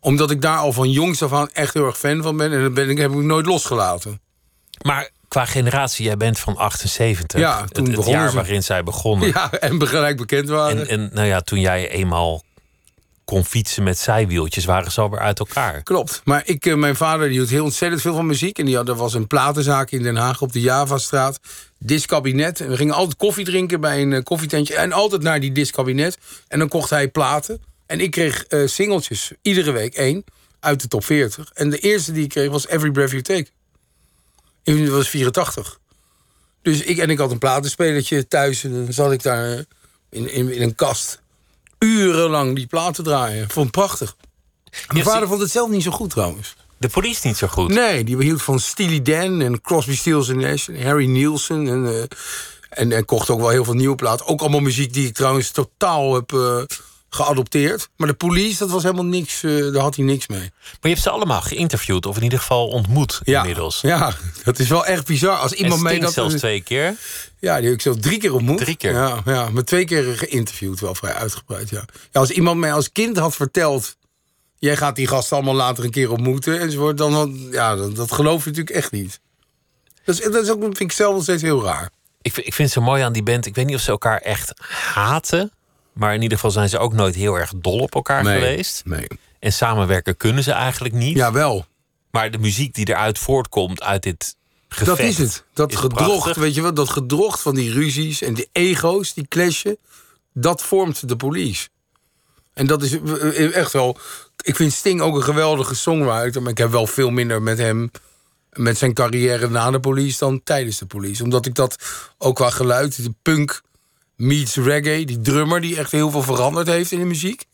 Omdat ik daar al van jongs af aan echt heel erg fan van ben. En dat ben ik, heb ik nooit losgelaten. Maar qua generatie, jij bent van 78. Ja, het, toen het begonnen jaar ze. waarin zij begonnen. Ja, en gelijk bekend waren. En, en nou ja, toen jij eenmaal kon fietsen met zijwieltjes, waren ze alweer uit elkaar. Klopt. Maar ik, eh, mijn vader die hield heel ontzettend veel van muziek. En die had, er was een platenzaak in Den Haag op de Javastraat. Discabinet. En we gingen altijd koffie drinken bij een eh, koffietentje. En altijd naar die discabinet. En dan kocht hij platen. En ik kreeg eh singeltjes, iedere week één, uit de top 40. En de eerste die ik kreeg was Every Breath You Take. Dat was 84. Dus ik, en ik had een platenspelertje thuis. En dan zat ik daar eh, in, in, in een kast. Urenlang die platen draaien. Vond het prachtig. Mijn vader vond het zelf niet zo goed trouwens. De police niet zo goed. Nee, die hield van Steely Dan en Crosby, Stills Nash en Harry Nielsen. En, eh, en, en kocht ook wel heel veel nieuwe platen. Ook allemaal muziek die ik trouwens totaal heb eh, geadopteerd. Maar de police, dat was helemaal niks, eh, daar had hij niks mee. Maar je hebt ze allemaal geïnterviewd, of in ieder geval ontmoet Ja, inmiddels. ja, dat is wel echt bizar. Als En iemand mij Sting dat... zelfs twee keer. Ja, die heb ik zo drie keer ontmoet. Drie keer? Ja, ja, maar twee keer geïnterviewd, wel vrij uitgebreid, ja. ja. Als iemand mij als kind had verteld... jij gaat die gasten allemaal later een keer ontmoeten enzovoort. Dan, dan- ja, dat, dat geloof je natuurlijk echt niet. Dat, is, dat is ook, vind ik zelf nog steeds heel raar. Ik, vind- ik vind zo mooi aan die band. Ik weet niet of ze elkaar echt haten. Maar in ieder geval zijn ze ook nooit heel erg dol op elkaar Nee, geweest. Nee. En samenwerken kunnen ze eigenlijk niet. Ja, wel. Maar de muziek die eruit voortkomt uit dit gevecht... Dat is het. Dat is gedrocht, prachtig. weet je wat? Dat gedrocht van die ruzies en die ego's, die clashen. Dat vormt de police. En dat is eh, echt wel... Ik vind Sting ook een geweldige songwriter... maar ik heb wel veel minder met hem... met zijn carrière na de police dan tijdens de police. Omdat ik dat ook qua geluid... de punk meets reggae, die drummer... die echt heel veel veranderd heeft in de muziek.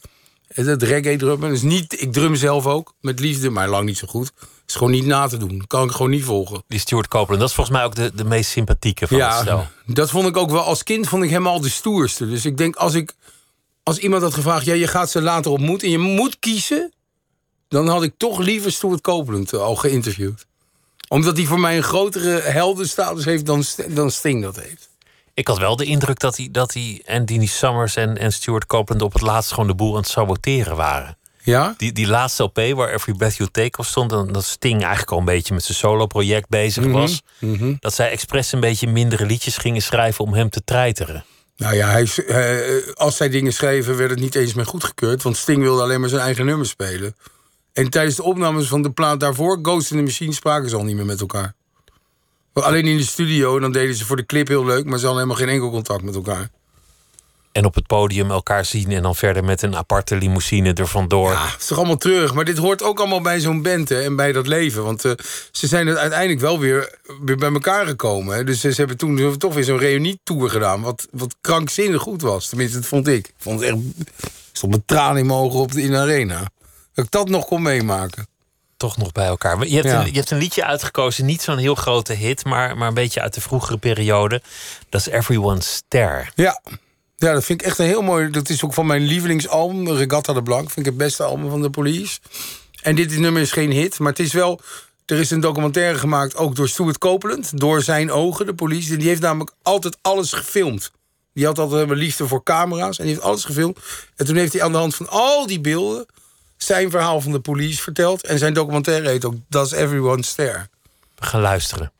En Dat reggae drummen. Dus niet, ik drum zelf ook, met liefde, maar lang niet zo goed. is gewoon niet na te doen. Kan ik gewoon niet volgen. Die Stuart Copeland, dat is volgens mij ook de, de meest sympathieke van het stel. Ja, dat vond ik ook wel. Als kind vond ik hem al de stoerste. Dus ik denk, als, ik, als iemand had gevraagd... ja, je gaat ze later ontmoeten en je moet kiezen... dan had ik toch liever Stuart Copeland eh, al geïnterviewd. Omdat hij voor mij een grotere heldenstatus heeft... dan, dan Sting dat heeft. Ik had wel de indruk dat hij, dat hij en Dini Summers en, en Stuart Copeland op het laatst gewoon de boel aan het saboteren waren. Ja? Die, die laatste LP waar Every Breath You Take op stond, en dat Sting eigenlijk al een beetje met zijn solo-project bezig Mhm, was. Dat zij expres een beetje mindere liedjes gingen schrijven om hem te treiteren. Nou ja, hij, eh, als zij dingen schreven... werd het niet eens meer goedgekeurd. Want Sting wilde alleen maar zijn eigen nummer spelen. En tijdens de opnames van de plaat daarvoor... Ghost in the Machine spraken ze al niet meer met elkaar. Alleen in de studio, dan deden ze voor de clip heel leuk... maar ze hadden helemaal geen enkel contact met elkaar. En op het podium elkaar zien en dan verder met een aparte limousine er vandoor. Ja, het is toch allemaal terug. Maar dit hoort ook allemaal bij zo'n band hè, en bij dat leven. Want eh, ze zijn er uiteindelijk wel weer, weer bij elkaar gekomen. Hè. Dus ze hebben toen toch weer zo'n reunietour gedaan. Wat, wat krankzinnig goed was. Tenminste, dat vond ik. Ik vond het echt... Ik stond met tranen in mijn ogen op de, in de arena. Dat ik dat nog kon meemaken. Toch nog bij elkaar. Je hebt, Ja. een, je hebt een liedje uitgekozen, niet zo'n heel grote hit, maar, maar een beetje uit de vroegere periode. Dat is Everyone's Stare. Ja. Ja, dat vind ik echt een heel mooi... Dat is ook van mijn lievelingsalbum, Regatta de Blanc. Vind ik het beste album van de Police. En dit nummer is geen hit, maar het is wel... Er is een documentaire gemaakt, ook door Stuart Copeland. Door zijn ogen, de police. Die heeft namelijk altijd alles gefilmd. Die had altijd een liefde voor camera's en die heeft alles gefilmd. En toen heeft hij aan de hand van al die beelden... zijn verhaal van de police verteld. En zijn documentaire heet ook Does Everyone Stare. We gaan luisteren.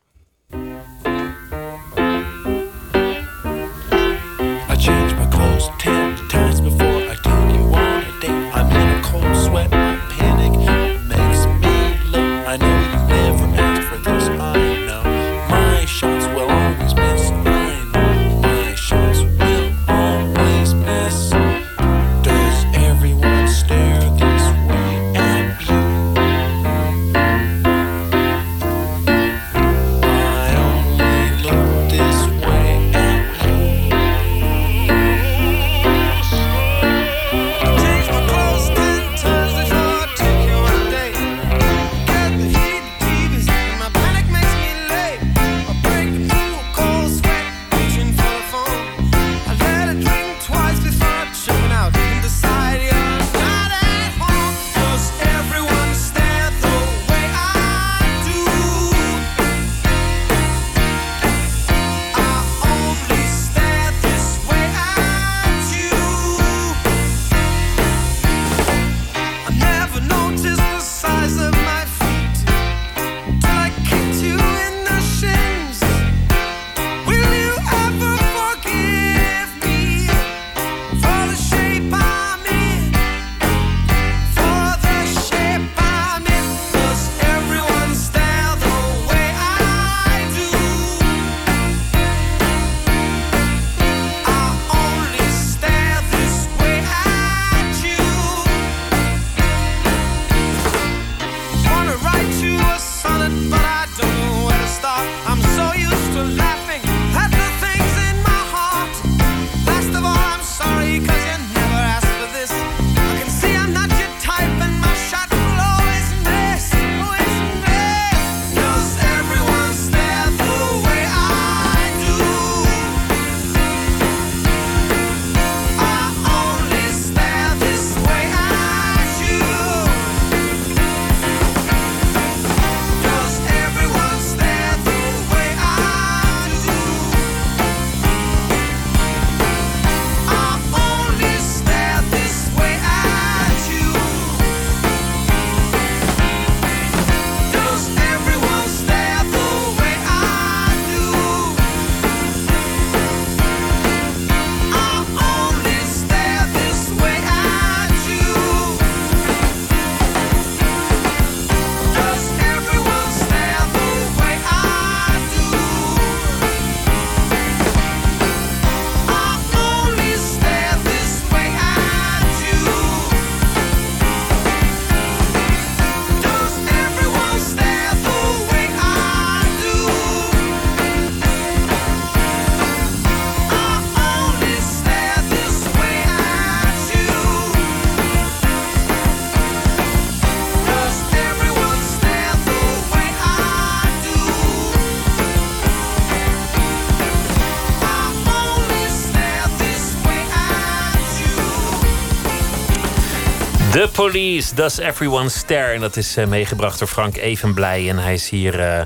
Police, Does Everyone Stare. En dat is eh, meegebracht door Frank Evenblij. En hij is hier eh,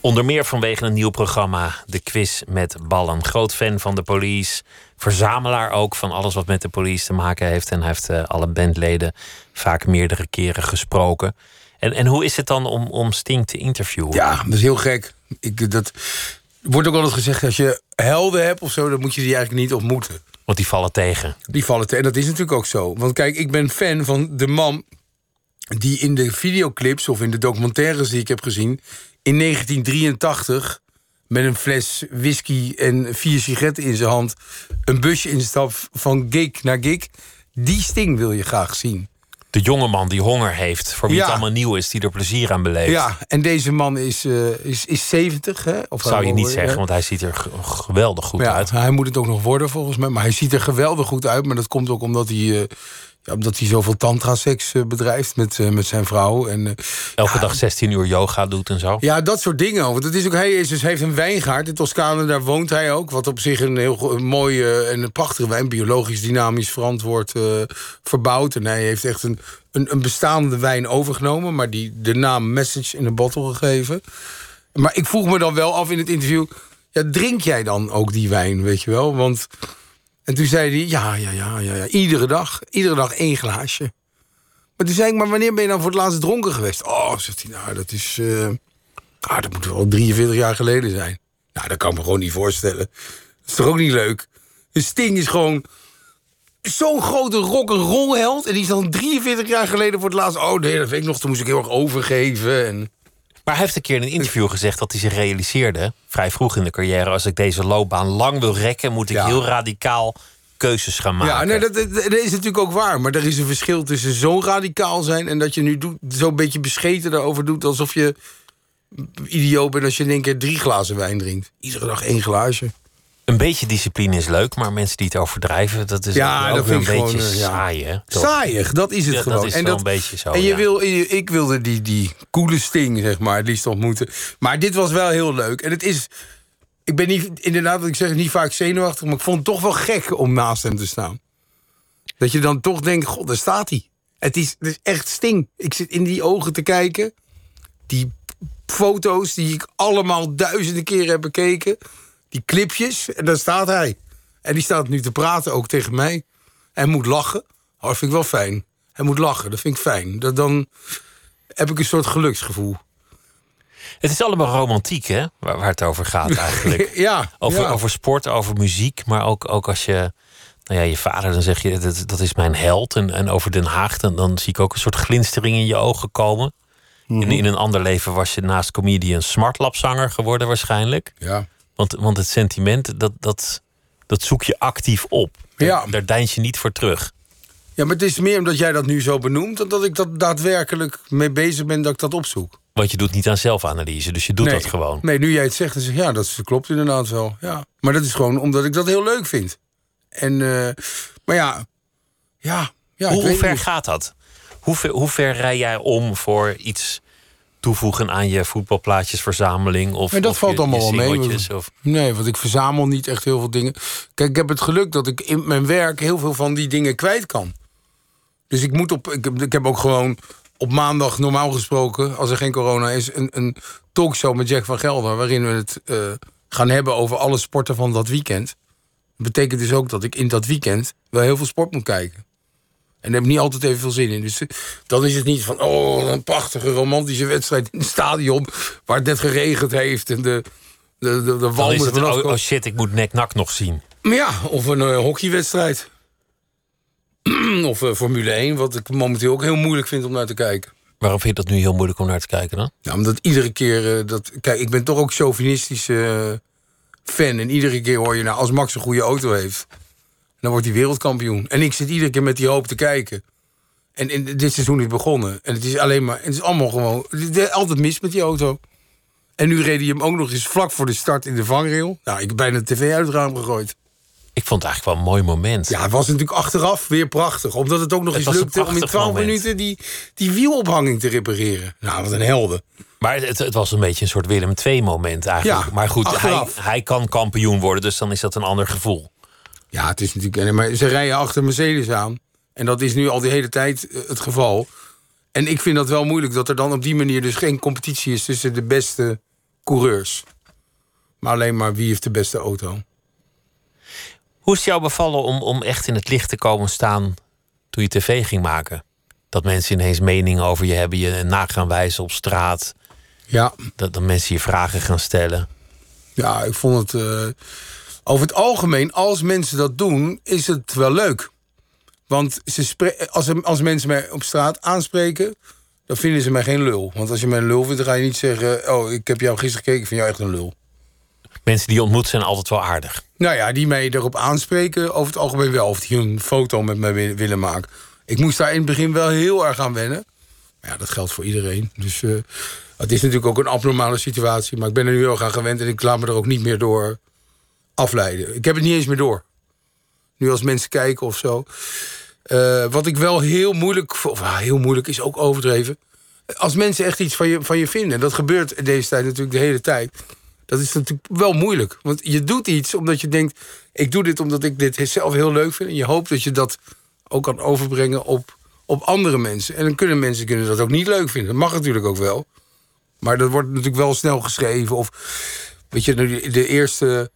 onder meer vanwege een nieuw programma, De Quiz met Ballen. Groot fan van The Police. Verzamelaar ook van alles wat met de police te maken heeft. En hij heeft eh, alle bandleden vaak meerdere keren gesproken. En, en hoe is het dan om, om Sting te interviewen? Ja, dat is heel gek. Ik, dat wordt ook altijd gezegd, als je helden hebt of zo... dan moet je die eigenlijk niet ontmoeten. Want die vallen tegen. Die vallen te. En dat is natuurlijk ook zo. Want kijk, ik ben fan van de man die in de videoclips of in de documentaires die ik heb gezien. in 1983 met een fles whisky en vier sigaretten in zijn hand. een busje instapt van gig naar gig. Die sting wil je graag zien. De jonge man die honger heeft, voor wie Ja. het allemaal nieuw is, die er plezier aan beleeft. Ja, en deze man is, eh, is, is 70. Hè? Of Zou je niet zeggen, want hij ziet er geweldig goed ja, uit. Hij moet het ook nog worden volgens mij. Maar hij ziet er geweldig goed uit. Maar dat komt ook omdat hij, eh, ja, omdat hij zoveel tantra-seks eh, bedrijft met, eh, met zijn vrouw. En, eh, Elke ja, dag 16 uur yoga doet en zo. Ja, dat soort dingen. Want het is ook, hij, is dus, heeft een wijngaard in Toscane, daar woont hij ook. Wat op zich een heel een mooie en een prachtige wijn, biologisch, dynamisch verantwoord verbouwd. En hij heeft echt een, een, een bestaande wijn overgenomen, maar die de naam Message in een bottle gegeven. Maar ik vroeg me dan wel af in het interview: ja, drink jij dan ook die wijn, weet je wel? Want. En toen zei hij: ja, ja, ja, ja, ja, iedere dag, iedere dag één glaasje. Maar toen zei ik, maar wanneer ben je dan voor het laatst dronken geweest? Oh, zegt hij, nou, dat is... ah, dat moet wel 43 jaar geleden zijn. Nou, dat kan ik me gewoon niet voorstellen. Dat is toch ook niet leuk? De Sting is gewoon zo'n grote rock'n'roll held... en die is dan 43 jaar geleden voor het laatst... oh nee, dat weet ik nog, toen moest ik heel erg overgeven. En... Maar hij heeft een keer in een interview gezegd dat hij zich realiseerde, vrij vroeg in de carrière, als ik deze loopbaan lang wil rekken, moet ik Ja. heel radicaal keuzes gaan maken. Ja, nee, dat, dat, dat is natuurlijk ook waar. Maar er is een verschil tussen zo radicaal zijn... en dat je nu doet, zo'n beetje bescheten daarover doet... alsof je idioot bent als je in één keer drie glazen wijn drinkt. Iedere dag één glaasje. Een beetje discipline is leuk, maar mensen die het overdrijven, dat is Ja, ook dat een ik beetje gewoon, eh, saai, hè? Saaiig, dat is het Ja, dat gewoon. is en wel een beetje zo, En je ja. wil, ik wilde die, die coole sting, zeg maar, het liefst ontmoeten. Maar dit was wel heel leuk. En het is, ik ben niet, inderdaad, wat ik zeg, niet vaak zenuwachtig, maar ik vond het toch wel gek om naast hem te staan. Dat je dan toch denkt, god, daar staat hij. Het is, het is echt sting. Ik zit in die ogen te kijken. Die foto's die ik allemaal duizenden keren heb bekeken. Die clipjes, en daar staat hij. En die staat nu te praten, ook tegen mij. Hij moet lachen. Oh, dat vind ik wel fijn. Hij moet lachen, dat vind ik fijn. Dat, dan heb ik een soort geluksgevoel. Het is allemaal romantiek, hè? Waar, waar het over gaat eigenlijk. Ja, Over, ja. over sport, over muziek, maar ook, ook als je. Nou ja, je vader, dan zeg je dat, dat is mijn held. En, en over Den Haag, dan, dan zie ik ook een soort glinstering in je ogen komen. Mhm. In, in een ander leven was je naast comedian smartlapzanger geworden, waarschijnlijk. Ja. Want, want het sentiment, dat, dat, dat zoek je actief op. Daar- Ja. Daar deins je niet voor terug. ja, maar het is meer omdat jij dat nu zo benoemt... dan dat ik dat daadwerkelijk mee bezig ben dat ik dat opzoek. Want je doet niet aan zelfanalyse, dus je doet nee. dat gewoon. Nee, nu jij het zegt, dan zeg ik, ja, dat klopt inderdaad wel. Ja. Maar dat is gewoon omdat ik dat heel leuk vind. En, eh, maar ja, ja, ja hoe, ver niet. gaat dat? Hoe ver, hoe ver rij jij om voor iets toevoegen aan je voetbalplaatjesverzameling? Of, dat of valt je, allemaal wel mee. Of, Nee, want ik verzamel niet echt heel veel dingen. Kijk, ik heb het geluk dat ik in mijn werk heel veel van die dingen kwijt kan. Dus ik moet op. Ik heb, ik heb ook gewoon op maandag normaal gesproken, als er geen corona is, een, een talkshow met Jack van Gelder. waarin we het eh, gaan hebben over alle sporten van dat weekend. Dat betekent dus ook dat ik in dat weekend wel heel veel sport moet kijken. En daar heb ik niet altijd even veel zin in. Dus eh, dan is het niet van, oh, een prachtige romantische wedstrijd in het stadion... waar het net geregend heeft en de, de, de, de vanaf oh, oh shit, ik moet nek-nak nog zien. Maar ja, of een eh, hockeywedstrijd. of eh, Formule 1, wat ik momenteel ook heel moeilijk vind om naar te kijken. Waarom vind je dat nu heel moeilijk om naar te kijken dan? Ja, omdat iedere keer... dat, kijk, ik ben toch ook chauvinistische eh, fan. En iedere keer hoor je, nou, als Max een goede auto heeft... dan wordt hij wereldkampioen. En ik zit iedere keer met die hoop te kijken. En, en dit seizoen is begonnen. En het is alleen maar... Het is allemaal gewoon... Het is altijd mis met die auto. En nu reed hij hem ook nog eens vlak voor de start in de vangrail. Nou, ik heb bijna de tv uit het raam gegooid. Ik vond het eigenlijk wel een mooi moment. Ja, het was natuurlijk achteraf weer prachtig. Omdat het ook nog Het eens lukte om in prachtig 12 moment. minuten die, die wielophanging te repareren. Nou, wat een helden. Maar het, het was een beetje een soort Willem II-moment eigenlijk. Ja, maar goed, hij, hij kan kampioen worden, dus dan is dat een ander gevoel. Ja, het is natuurlijk... Maar ze rijden achter Mercedes aan. En dat is nu al die hele tijd eh, het geval. En ik vind dat wel moeilijk dat er dan op die manier dus geen competitie is tussen de beste coureurs. Maar alleen maar wie heeft de beste auto. Hoe is het jou bevallen om, om echt in het licht te komen staan toen je tv ging maken? Dat mensen ineens meningen over je hebben, je na gaan wijzen op straat. Ja, Dat, dat mensen je vragen gaan stellen. ja ik vond het. eh, over het algemeen, als mensen dat doen, is het wel leuk. Want ze als, als mensen mij op straat aanspreken, dan vinden ze mij geen lul. Want als je mij een lul vindt, dan ga je niet zeggen: Oh, ik heb jou gisteren gekeken, ik vind jou echt een lul. Mensen die je ontmoet zijn altijd wel aardig. Nou ja, die mij erop aanspreken, over het algemeen wel. Of die een foto met mij wi- willen maken. Ik moest daar in het begin wel heel erg aan wennen. Maar ja, dat geldt voor iedereen. Dus eh, het is natuurlijk ook een abnormale situatie. Maar ik ben er nu heel erg aan gewend en ik laat me er ook niet meer door afleiden. Ik heb het niet eens meer door. Nu als mensen kijken of zo. Eh, wat ik wel heel moeilijk... Of ah, heel moeilijk is ook overdreven. Als mensen echt iets van je, van je vinden. Dat gebeurt deze tijd natuurlijk de hele tijd. Dat is natuurlijk wel moeilijk. Want je doet iets omdat je denkt... ik doe dit omdat ik dit zelf heel leuk vind. En je hoopt dat je dat ook kan overbrengen op, op andere mensen. En dan kunnen mensen kunnen dat ook niet leuk vinden. Dat mag natuurlijk ook wel. Maar dat wordt natuurlijk wel snel geschreven. Of weet je, de eerste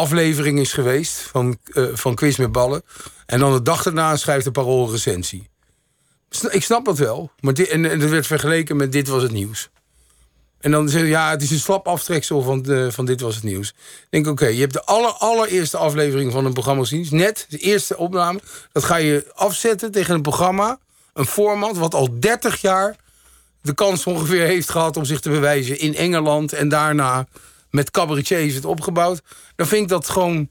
aflevering is geweest van, eh, van Quiz met Ballen. En dan de dag daarna schrijft de Parool een recensie. Ik snap dat wel. Maar dit, en, en dat werd vergeleken met Dit Was Het Nieuws. En dan zeggen ja, het is een slap aftreksel van, de, van Dit Was Het Nieuws. Ik denk, oké, je hebt de aller, allereerste aflevering van een programma gezien. Net, de eerste opname. Dat ga je afzetten tegen een programma. Een format wat al 30 jaar de kans ongeveer heeft gehad om zich te bewijzen in Engeland. En daarna met cabaretiers het opgebouwd. Dan vind ik dat gewoon...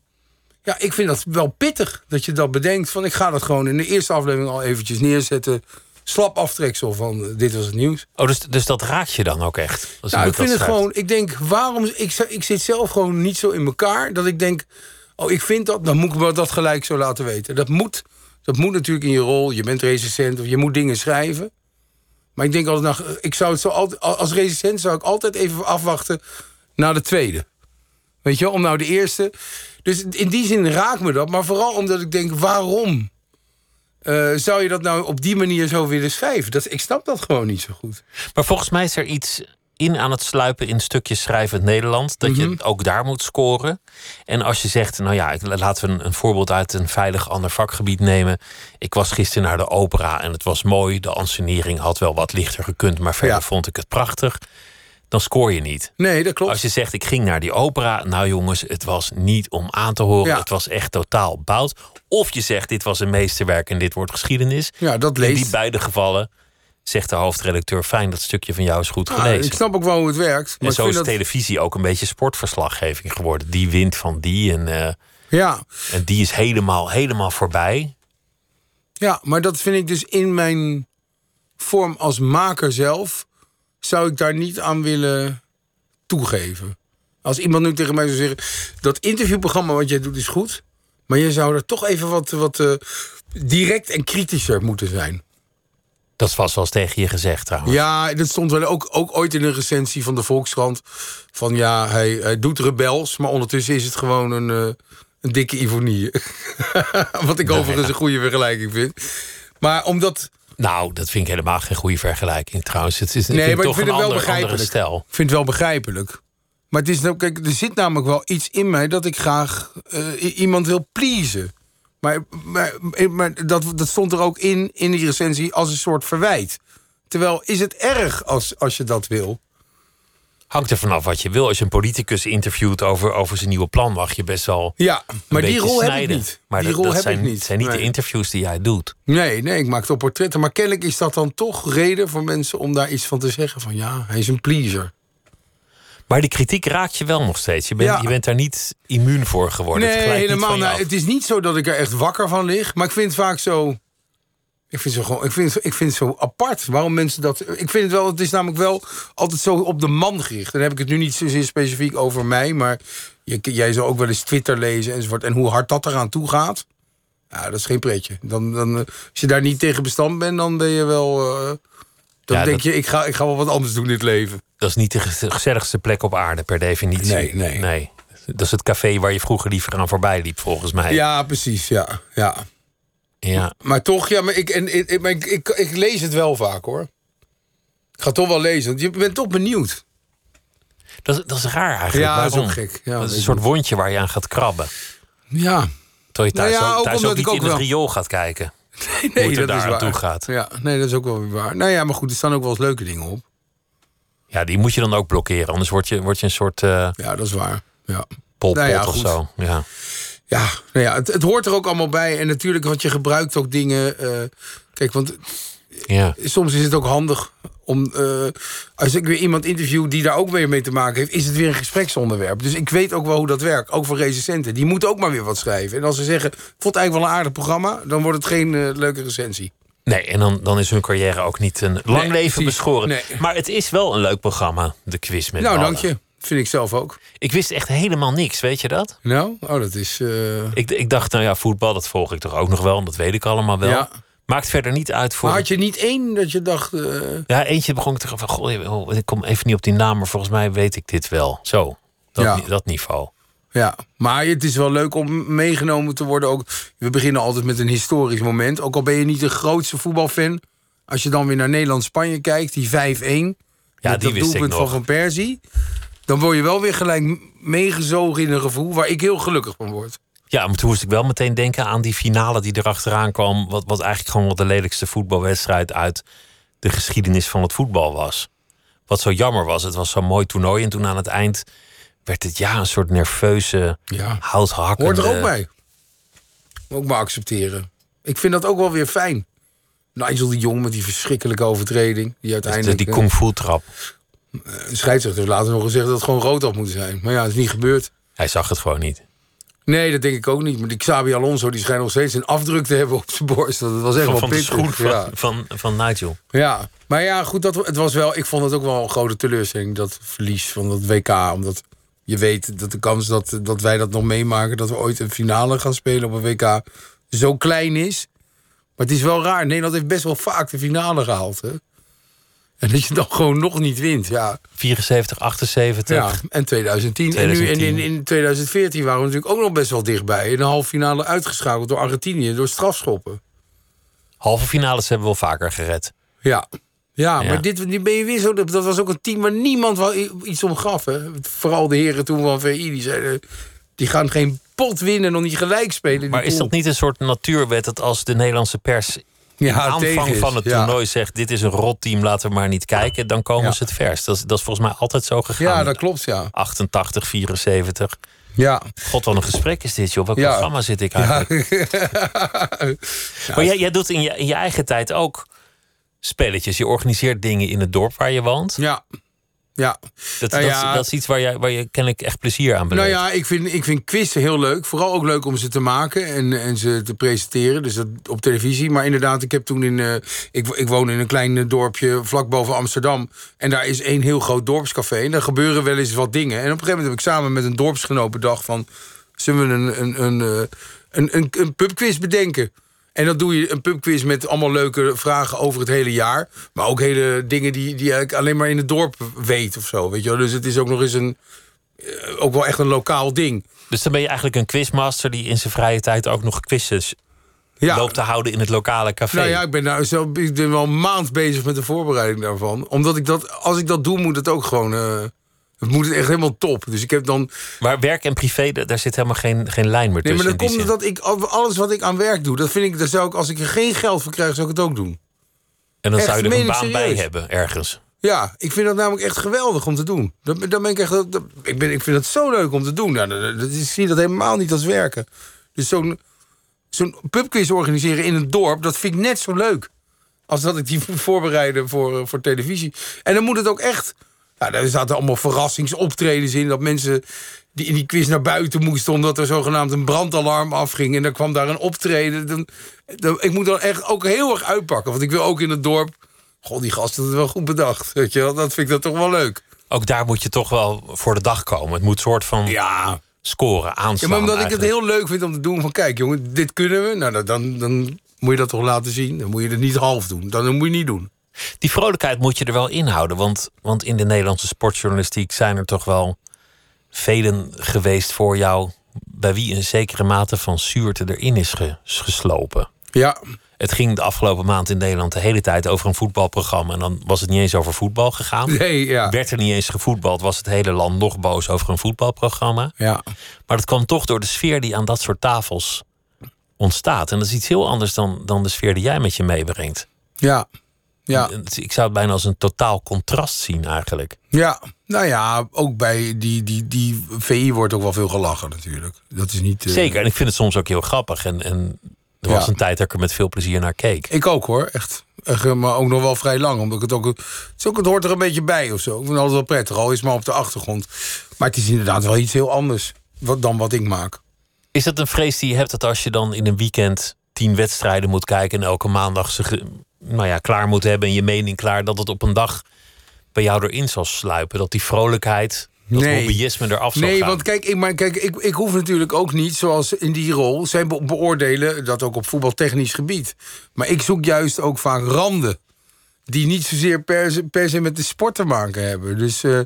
Ja, ik vind dat wel pittig dat je dat bedenkt. Van ik ga dat gewoon in de eerste aflevering al eventjes neerzetten. Slap aftreksel van eh, dit was het nieuws. Oh, dus, dus dat raakt je dan ook echt? Als Nou, ik vind het gewoon. Ik denk, waarom. Ik, ik zit zelf gewoon niet zo in elkaar. Dat ik denk. Oh, ik vind dat. Dan moet ik me dat gelijk zo laten weten. Dat moet. Dat moet natuurlijk in je rol. Je bent recensent of je moet dingen schrijven. Maar ik denk altijd. Nou, ik zou het zo altijd. Als recensent zou ik altijd even afwachten. Naar de tweede. Weet je, om nou de eerste. Dus in die zin raakt me dat. Maar vooral omdat ik denk, waarom? eh, zou je dat nou op die manier zo willen schrijven? Dat, ik snap dat gewoon niet zo goed. Maar volgens mij is er iets in aan het sluipen in stukjes schrijvend Nederland. Dat Mhm. je ook daar moet scoren. En als je zegt, nou ja, laten we een, een voorbeeld uit een veilig ander vakgebied nemen. Ik was gisteren naar de opera en het was mooi. De ansenering had wel wat lichter gekund, maar verder Ja. vond ik het prachtig. Dan scoor je niet. Nee, dat klopt. Als je zegt, ik ging naar die opera. Nou jongens, het was niet om aan te horen. Ja. Het was echt totaal bout. Of je zegt, dit was een meesterwerk en dit wordt geschiedenis. Ja, dat In leest. die beide gevallen zegt de hoofdredacteur... fijn, dat stukje van jou is goed Ah, gelezen. ik snap ook wel hoe het werkt. Maar en zo is dat, televisie ook een beetje sportverslaggeving geworden. Die wint van die en, eh, ja, en die is helemaal, helemaal voorbij. ja, maar dat vind ik dus in mijn vorm als maker zelf... zou ik daar niet aan willen toegeven. Als iemand nu tegen mij zou zeggen... dat interviewprogramma wat jij doet is goed... maar je zou er toch even wat, wat eh, direct en kritischer moeten zijn. Dat was wel eens tegen je gezegd trouwens. Ja, dat stond wel ook, ook ooit in een recensie van de Volkskrant. Van ja, hij, hij doet rebels, maar ondertussen is het gewoon een, eh, een dikke ivonie. Wat ik overigens een goede vergelijking vind. Maar omdat. Nou, dat vind ik helemaal geen goede vergelijking trouwens. Het is Nee, vind maar ik toch vind een het wel ander, begrijpelijk. stijl. Ik vind het wel begrijpelijk. Maar het is nou, kijk, er zit namelijk wel iets in mij dat ik graag eh, iemand wil pleasen. Maar, maar, maar dat, dat stond er ook in, in die recensie als een soort verwijt. Terwijl, is het erg als, als je dat wil? Hangt er vanaf wat je wil. Als je een politicus interviewt over, over zijn nieuwe plan... mag je best wel Ja, maar die rol heb ik snijden. niet. Maar die dat, rol dat heb zijn, ik niet. zijn niet de interviews die jij doet. Nee, nee, ik maak toch portretten. Maar kennelijk is dat dan toch reden voor mensen om daar iets van te zeggen. Van ja, hij is een pleaser. Maar die kritiek raakt je wel nog steeds. Je bent, Ja. je bent daar niet immuun voor geworden. nee, het helemaal. Nou, het is niet zo dat ik er echt wakker van lig. Maar ik vind het vaak zo. Ik vind, het zo gewoon, ik, vind, het- ik vind het zo apart waarom mensen dat. Ik vind het wel, het is namelijk wel altijd zo op de man gericht. Dan heb ik het nu niet zozeer specifiek over mij, maar je, jij zou ook wel eens Twitter lezen enzovoort. En hoe hard dat eraan toe gaat, ja, dat is geen pretje. Dan, dan, eh, als je daar niet tegen bestand bent, dan ben je wel. eh, dan Ja, denk dat- je, ik ga, ik ga wel wat anders doen in dit leven. Dat is niet de ge- gezelligste plek op aarde per definitie. Nee, nee. Dat is het café waar je vroeger liever aan voorbij liep, volgens mij. Ja, precies, ja. ja. Ja. Maar toch, ja, maar ik, en, ik, maar ik, ik, ik lees het wel vaak hoor. Ik ga toch wel lezen, want je bent toch benieuwd. Dat, is- dat is raar eigenlijk. Ja, dat is Waarom? ook gek. Ja, dat is een soort wondje waar je aan gaat krabben. Ja, Terwijl je thuis, Nou ja, ook, thuis ook niet in het wel- riool gaat kijken. nee, Hoe het er dat is daar aan waar. toe gaat. Ja, nee, dat is ook wel weer waar. Nou ja, maar goed, er staan ook wel eens leuke dingen op. Ja, die moet je dan ook blokkeren. Anders word je, word je een soort eh Ja, dat is waar. Ja, polpot Nou ja, of goed. zo. Ja. Ja, nou ja het, het hoort er ook allemaal bij. En natuurlijk, wat je gebruikt ook dingen. eh, kijk, want Ja. soms is het ook handig om. eh, als ik weer iemand interview die daar ook weer mee te maken heeft, is het weer een gespreksonderwerp. Dus ik weet ook wel hoe dat werkt. Ook voor recensenten. Die moeten ook maar weer wat schrijven. En als ze zeggen, vond eigenlijk wel een aardig programma, dan wordt het geen eh, leuke recensie. Nee, en dan, dan is hun carrière ook niet een lang Nee, leven beschoren. Nee. Maar het is wel een leuk programma, de quiz met nou, dank je. Vind ik zelf ook. Ik wist echt helemaal niks, weet je dat? Nou, oh, dat is. eh, Ik, ik dacht, nou ja, voetbal, dat volg ik toch ook nog wel. En dat weet ik allemaal wel. Ja. Maakt verder niet uit voor... Maar had je niet één dat je dacht. eh, Ja, eentje begon ik te van, goh, oh, ik kom even niet op die naam, maar volgens mij weet ik dit wel. Zo, dat, Ja. dat niveau. Ja, maar het is wel leuk om meegenomen te worden. Ook, we beginnen altijd met een historisch moment. Ook al ben je niet de grootste voetbalfan. Als je dan weer naar Nederland-Spanje kijkt, die 5-1. Ja, die wist ik doelpunt van nog. Van Persie. Dan word je wel weer gelijk meegezogen in een gevoel waar ik heel gelukkig van word. Ja, maar toen moest ik wel meteen denken aan die finale die erachteraan kwam. Wat, wat eigenlijk gewoon wel de lelijkste voetbalwedstrijd uit de geschiedenis van het voetbal was. Wat zo jammer was, het was zo'n mooi toernooi. En toen aan het eind werd het ja een soort nerveuze, Ja. houthakkende... Hoort er ook bij. Ook maar accepteren. Ik vind dat ook wel weer fijn. Nigel de Jong met die verschrikkelijke overtreding. Die Dus uiteindelijk... die eh, kung fu trap. De scheidsrechter heeft later nog gezegd dat het gewoon rood had moeten zijn. Maar ja, het is niet gebeurd. Hij zag het gewoon niet. Nee, dat denk ik ook niet. Maar die Xabi Alonso die schijnt nog steeds een afdruk te hebben op zijn borst. Dat was echt Van, wel van de pittig. schoen van, Ja. van, van Nigel. ja, maar ja, goed, dat, het was wel, ik vond het ook wel een grote teleurstelling, dat verlies van dat WK. Omdat je weet dat de kans dat, dat wij dat nog meemaken, dat we ooit een finale gaan spelen op een WK, zo klein is. Maar het is wel raar. Nederland heeft best wel vaak de finale gehaald. Hè? En dat je dan gewoon nog niet wint. Ja, 74, 78. Ja, en 2010. En nu 2010. in, in, in 2014 waren we natuurlijk ook nog best wel dichtbij. In de halve finale uitgeschakeld door Argentinië, door strafschoppen. Halve finales hebben we wel vaker gered. Ja. Ja, Ja. maar dit, dit ben je weer zo. Dat was ook een team waar niemand wel iets om gaf. Hè. Vooral de heren toen van VI, die zeiden... die gaan geen pot winnen, nog niet gelijk spelen. Maar is dat niet een soort natuurwet dat als de Nederlandse pers Ja, aanvang van het ja. toernooi zegt: dit is een rot team, laten we maar niet kijken, dan komen Ja. ze het verst. Dat is, dat is volgens mij altijd zo gegaan. Ja, dat klopt, ja. 88, 74. Ja. God, wat een gesprek is dit, joh. Welk Ja. programma zit ik eigenlijk? maar jij, jij doet in je, in je eigen tijd ook spelletjes. Je organiseert dingen in het dorp waar je woont. Ja. Ja. Dat, Nou ja. dat is iets waar je, waar je kennelijk echt plezier aan beleeft. Nou ja, ik vind, ik vind quizzen heel leuk. Vooral ook leuk om ze te maken en, en ze te presenteren. Dus dat op televisie. Maar inderdaad, ik heb toen in. eh, ik, ik woon in een klein eh, dorpje vlak boven Amsterdam. En daar is één heel groot dorpscafé. En daar gebeuren wel eens wat dingen. En op een gegeven moment heb ik samen met een dorpsgenoot bedacht van. Zullen we een, een, een, eh, een, een, een pubquiz bedenken? En dan doe je een pubquiz met allemaal leuke vragen over het hele jaar. Maar ook hele dingen die, die eigenlijk alleen maar in het dorp weet of zo. Weet je wel? Dus het is ook nog eens een. eh, ook wel echt een lokaal ding. Dus dan ben je eigenlijk een quizmaster die in zijn vrije tijd ook nog quizjes Ja. loopt te houden in het lokale café. Nou ja, ik ben, nou zelf, ik ben wel een maand bezig met de voorbereiding daarvan. Omdat ik dat, als ik dat doe, moet het ook gewoon. eh, het moet echt helemaal top. Dus ik heb dan. Maar werk en privé, da- daar zit helemaal geen, geen lijn meer Nee, tussen. maar dan komt dat ik alles wat ik aan werk doe, dat vind ik, dat zou ik, als ik er geen geld voor krijg, zou ik het ook doen. en dan echt, zou je er een baan bij hebben, ergens. Ja, ik vind dat namelijk echt geweldig om te doen. Dat, dat ben ik, echt, dat, ik, ben, ik vind het zo leuk om te doen. Nou, dat, dat, ik zie dat helemaal niet als werken. Dus zo'n zo'n pubquiz organiseren in een dorp, dat vind ik net zo leuk. Als dat ik die voorbereiden voor, eh, voor televisie. En dan moet het ook echt. Ja, daar zaten allemaal verrassingsoptredens in. Dat mensen die in die quiz naar buiten moesten. omdat er zogenaamd een brandalarm afging. En dan kwam daar een optreden. Dan, dan- ik moet dan echt ook heel erg uitpakken. Want ik wil ook in het dorp. Goh, die gasten hebben het wel goed bedacht. Weet je wel? Dat vind ik dat toch wel leuk. Ook daar moet je toch wel voor de dag komen. Het moet soort van Ja. scoren, ja aanslaan. maar omdat ik het heel leuk vind om te doen. Van kijk, jongen, dit kunnen we. Nou, dan, dan, dan moet je dat toch laten zien. Dan moet je het niet half doen. Dan moet je niet doen. Die vrolijkheid moet je er wel inhouden. Want, want in de Nederlandse sportjournalistiek zijn er toch wel velen geweest voor jou. bij wie een zekere mate van zuurte erin is ge- geslopen. Ja, Het ging de afgelopen maand in Nederland de hele tijd over een voetbalprogramma. En dan was het niet eens over voetbal gegaan. nee, ja. Werd er niet eens gevoetbald, was het hele land nog boos over een voetbalprogramma. Ja, Maar dat kwam toch door de sfeer die aan dat soort tafels ontstaat. En dat is iets heel anders dan, dan de sfeer die jij met je meebrengt. ja. Ja, Ik zou het bijna als een totaal contrast zien eigenlijk. ja. Nou ja, ook bij die, die, die VI wordt ook wel veel gelachen natuurlijk. Dat is niet... eh, Zeker, en ik vind het soms ook heel grappig. En, en er was Ja. een tijd dat ik er met veel plezier naar keek. Ik ook hoor, echt. Echt, eh, Maar ook nog wel vrij lang. Omdat ik het ook. Het, is ook, het hoort er een beetje bij of zo. Ik vind het altijd wel prettig, al is maar op de achtergrond. Maar het is inderdaad wel iets heel anders wat, dan wat ik maak. Is dat een vrees die je hebt dat als je dan in een weekend tien wedstrijden moet kijken en elke maandag ze nou ja, klaar moet hebben en je mening klaar, dat het op een dag bij jou erin zal sluipen? Dat die vrolijkheid, dat Nee. hobbyisme eraf zal Nee, gaan? want kijk, ik, maar kijk ik, ik hoef natuurlijk ook niet, zoals in die rol, zij be- beoordelen dat ook op voetbaltechnisch gebied. Maar ik zoek juist ook vaak randen. Die niet zozeer per se, per se met de sport te maken hebben. Dus eh,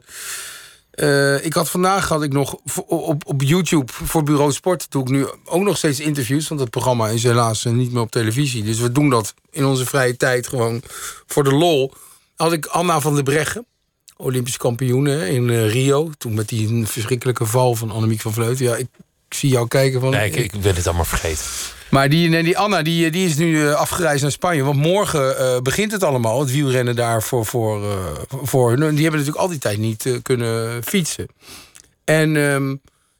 eh, ik had vandaag had ik nog op, op YouTube voor Bureau Sport. Doe ik nu ook nog steeds interviews. Want het programma is helaas eh, niet meer op televisie. Dus we doen dat in onze vrije tijd gewoon voor de lol. Had ik Anna van der Breggen. Olympisch kampioen in eh, Rio. Toen met die verschrikkelijke val van Annemiek van Vleuten. Ja, ik, ik zie jou kijken van... Nee, ik, ik ben het allemaal vergeten. Maar die, die Anna die, die is nu eh, afgereisd naar Spanje. Want morgen eh, begint het allemaal. Het wielrennen daar voor, voor, eh, voor hun. Die hebben natuurlijk al die tijd niet kunnen fietsen. En ehm,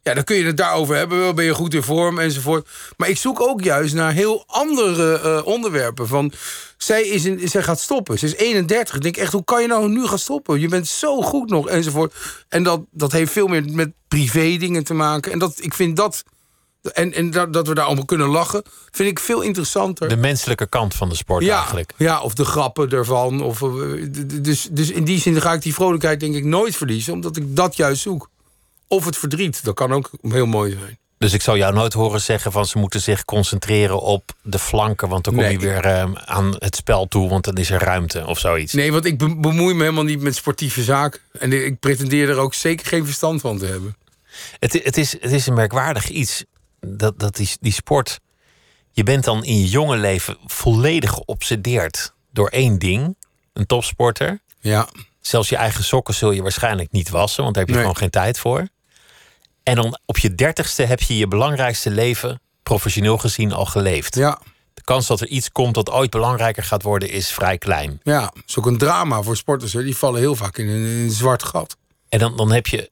ja, dan kun je het daarover hebben. Ben je goed in vorm enzovoort. Maar ik zoek ook juist naar heel andere onderwerpen. Van, zij, is zij gaat stoppen. Ze is 31. Ik denk echt, hoe kan je nou nu gaan stoppen? Je bent zo goed nog enzovoort. En dat, dat heeft veel meer met privé dingen te maken. En dat, ik vind dat... En, en dat, dat we daar allemaal kunnen lachen, vind ik veel interessanter. De menselijke kant van de sport ja, eigenlijk. ja, of de grappen ervan. Of, eh, dus, dus in die zin ga ik die vrolijkheid denk ik nooit verliezen. Omdat ik dat juist zoek. Of het verdriet, dat kan ook heel mooi zijn. Dus ik zal jou nooit horen zeggen van ze moeten zich concentreren op de flanken. Want dan kom Nee. je weer eh, aan het spel toe, want dan is er ruimte of zoiets. Nee, want ik be- bemoei me helemaal niet met sportieve zaken. En ik pretendeer er ook zeker geen verstand van te hebben. Het, het, is, het is een merkwaardig iets. Dat, dat die, die sport. Je bent dan in je jonge leven volledig geobsedeerd door één ding. Een topsporter. Ja, Zelfs je eigen sokken zul je waarschijnlijk niet wassen, want daar heb je Nee. gewoon geen tijd voor. En dan op je dertigste heb je je belangrijkste leven, professioneel gezien, al geleefd. ja, De kans dat er iets komt dat ooit belangrijker gaat worden, is vrij klein. ja. Het is ook een drama voor sporters. Hè. Die vallen heel vaak in een, in een zwart gat. En dan, dan heb je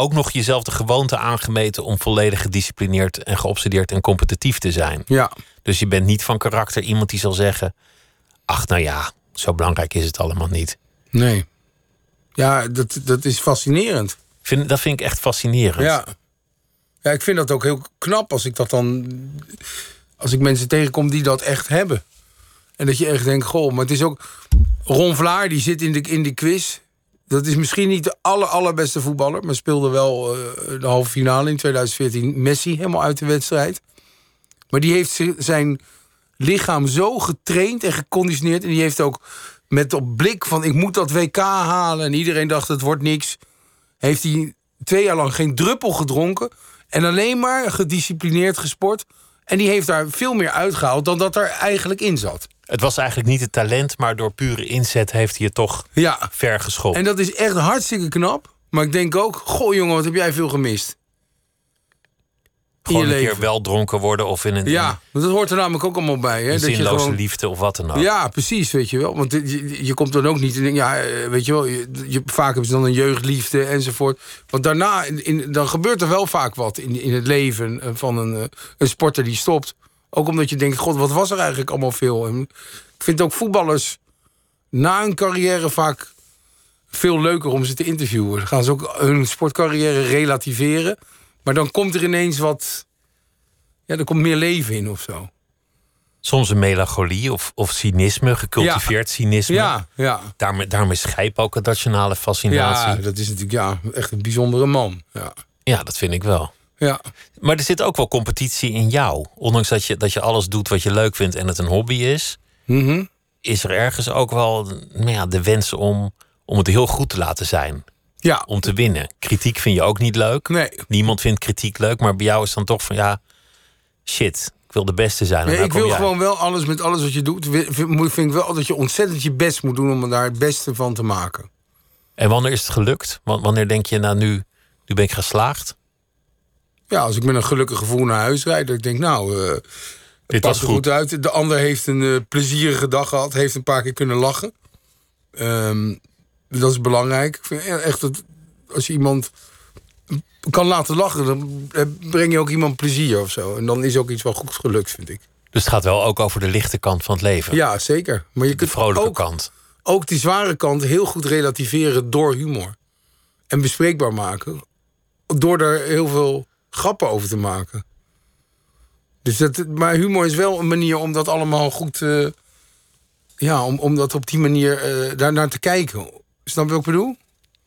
ook nog jezelf de gewoonte aangemeten om volledig gedisciplineerd en geobsedeerd en competitief te zijn. Ja, Dus je bent niet van karakter iemand die zal zeggen: Ach, nou ja, zo belangrijk is het allemaal niet. nee. Ja, dat, dat is fascinerend. Vind, dat vind ik echt fascinerend. Ja. ja, ik vind dat ook heel knap als ik dat dan. Als ik mensen tegenkom die dat echt hebben. En dat je echt denkt, goh, maar het is ook. Ron Vlaar, die zit in de, in de quiz. Dat is misschien niet de aller, allerbeste voetballer, maar speelde wel eh, de halve finale in 2014 Messi helemaal uit de wedstrijd. Maar die heeft zi- zijn lichaam zo getraind en geconditioneerd. En die heeft ook met op blik van ik moet dat WK halen. En iedereen dacht het wordt niks heeft hij twee jaar lang geen druppel gedronken. En alleen maar gedisciplineerd gesport. En die heeft daar veel meer uitgehaald dan dat er eigenlijk in zat. Het was eigenlijk niet het talent, maar door pure inzet heeft hij het toch Ja, ver geschopt. en dat is echt hartstikke knap. Maar ik denk ook, goh jongen, wat heb jij veel gemist. Gewoon in een keer wel dronken worden of in een, Ja, want dat hoort er namelijk ook allemaal bij. Hè? een Dat je zinloze gewoon, liefde of wat dan ook. Ja, precies, weet je wel. Want je, je komt dan ook niet denk, ja, eh, weet je wel, je, je- vaak hebben ze dan een jeugdliefde enzovoort. Want daarna, in, in- dan gebeurt er wel vaak wat in, in het leven van een, eh, een sporter die stopt. Ook omdat je denkt, god, wat was er eigenlijk allemaal veel. En ik vind ook voetballers na hun carrière vaak veel leuker om ze te interviewen. Dan gaan ze ook hun sportcarrière relativeren. Maar dan komt er ineens wat, ja, er komt meer leven in of zo. Soms een melancholie of, of cynisme, gecultiveerd cynisme. Ja, ja. Daarmee, daarmee schijp ook een nationale fascinatie. Ja, Ja. dat is natuurlijk ja, echt een bijzondere man. Ja. dat vind ik wel. Ja. Maar er zit ook wel competitie in jou. Ondanks dat je, dat je alles doet wat je leuk vindt en het een hobby is, Mhm. is er ergens ook wel nou ja, de wens om, om het heel goed te laten zijn. ja. Om te winnen. Kritiek vind je ook niet leuk. Nee. Niemand vindt kritiek leuk, maar bij jou is dan toch van ja, shit. ik wil de beste zijn. Nee, ik wil jij. gewoon wel alles met alles wat je doet. Vind, ik wel dat je ontzettend je best moet doen om er daar het beste van te maken. En wanneer is het gelukt? Wan- Wanneer denk je, nou nu, nu ben ik geslaagd? Ja, als ik met een gelukkig gevoel naar huis rijd, dat ik denk, nou, het Dit was er goed. goed uit. De ander heeft een eh, plezierige dag gehad, heeft een paar keer kunnen lachen. Ehm, dat is belangrijk. Ik vind echt dat als je iemand kan laten lachen, dan eh, breng je ook iemand plezier of zo. En dan is ook iets wel goed gelukt, vind ik. Dus het gaat wel ook over de lichte kant van het leven. Ja, zeker. Maar je de kunt vrolijke ook, kant. ook die zware kant heel goed relativeren door humor. En bespreekbaar maken. Door er heel veel grappen over te maken. Dus dat, maar humor is wel een manier om dat allemaal goed... eh, ja, om, om dat op die manier eh daar naar te kijken. Snap je wat ik bedoel?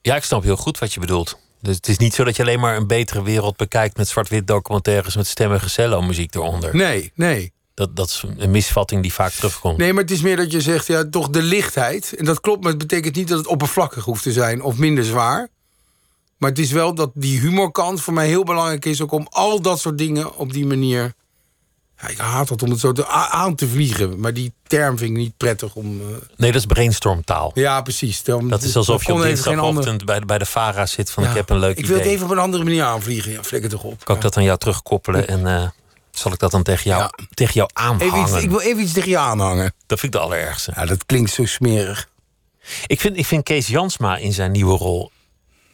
Ja, ik snap heel goed wat je bedoelt. Dus het is niet zo dat je alleen maar een betere wereld bekijkt met zwart-wit documentaires met stemmige cello-muziek eronder. Nee, nee. Dat, dat is een misvatting die vaak terugkomt. Nee, maar het is meer dat je zegt, ja, toch de lichtheid. En dat klopt, maar het betekent niet dat het oppervlakkig hoeft te zijn of minder zwaar. Maar het is wel dat die humorkant voor mij heel belangrijk is, ook om al dat soort dingen op die manier. Ja, ik haat het om het zo te, aan te vliegen, maar die term vind ik niet prettig om. eh, Nee, dat is brainstormtaal. ja, precies. Dan- Dat is alsof je op dinsdagochtend bij, de- bij de VARA zit van ik heb een leuk Ik idee. wil het even op een andere manier aanvliegen. Ja, flikker toch op. Kan ik dat aan jou terugkoppelen en eh, zal ik dat dan tegen jou, tegen jou aanhangen? even iets, ik wil even iets tegen je aanhangen. Dat vind ik de allerergste. Ja, dat klinkt zo smerig. Ik vind, ik vind Kees Jansma in zijn nieuwe rol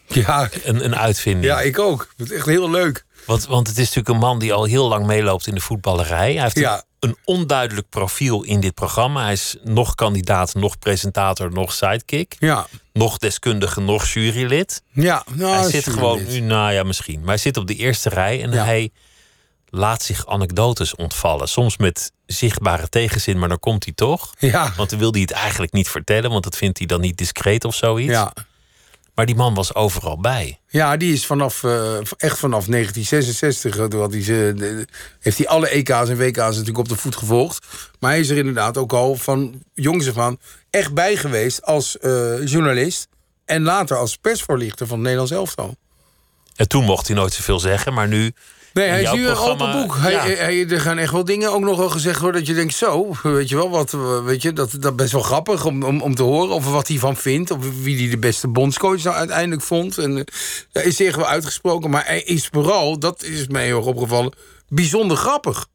Ja, een, een uitvinding. ja ik ook. Het is echt heel leuk. Want, want het is natuurlijk een man die al heel lang meeloopt in de voetballerij. Hij heeft een- onduidelijk profiel in dit programma. Hij is nog kandidaat, nog presentator, nog sidekick. Ja, Nog deskundige, nog jurylid. ja. Nou, hij zit jurylid. gewoon nu, nou ja, misschien. Maar hij zit op de eerste rij en Ja. hij laat zich anekdotes ontvallen. Soms met zichtbare tegenzin, maar dan komt hij toch. Ja, Want dan wil hij het eigenlijk niet vertellen, want dat vindt hij dan niet discreet of zoiets. ja. Maar die man was overal bij. Ja, die is vanaf, eh, echt vanaf 1966, eh, toen had hij ze, heeft hij alle EK's en WK's natuurlijk op de voet gevolgd. Maar hij is er inderdaad ook al van jongs af aan echt bij geweest als eh, journalist. En later als persvoorlichter van het Nederlands elftal. En toen mocht hij nooit zoveel zeggen, maar nu. Nee, hij is nu een open boek. Hij, Ja. hij- er gaan echt wel dingen ook nog wel gezegd worden dat je denkt, zo, weet je wel, wat, weet je, dat, dat best wel grappig om, om, om te horen over wat hij van vindt. Of wie hij de beste bondscoach nou uiteindelijk vond. En eh, hij is zich wel uitgesproken, maar hij is vooral, dat is mij heel erg opgevallen, bijzonder grappig.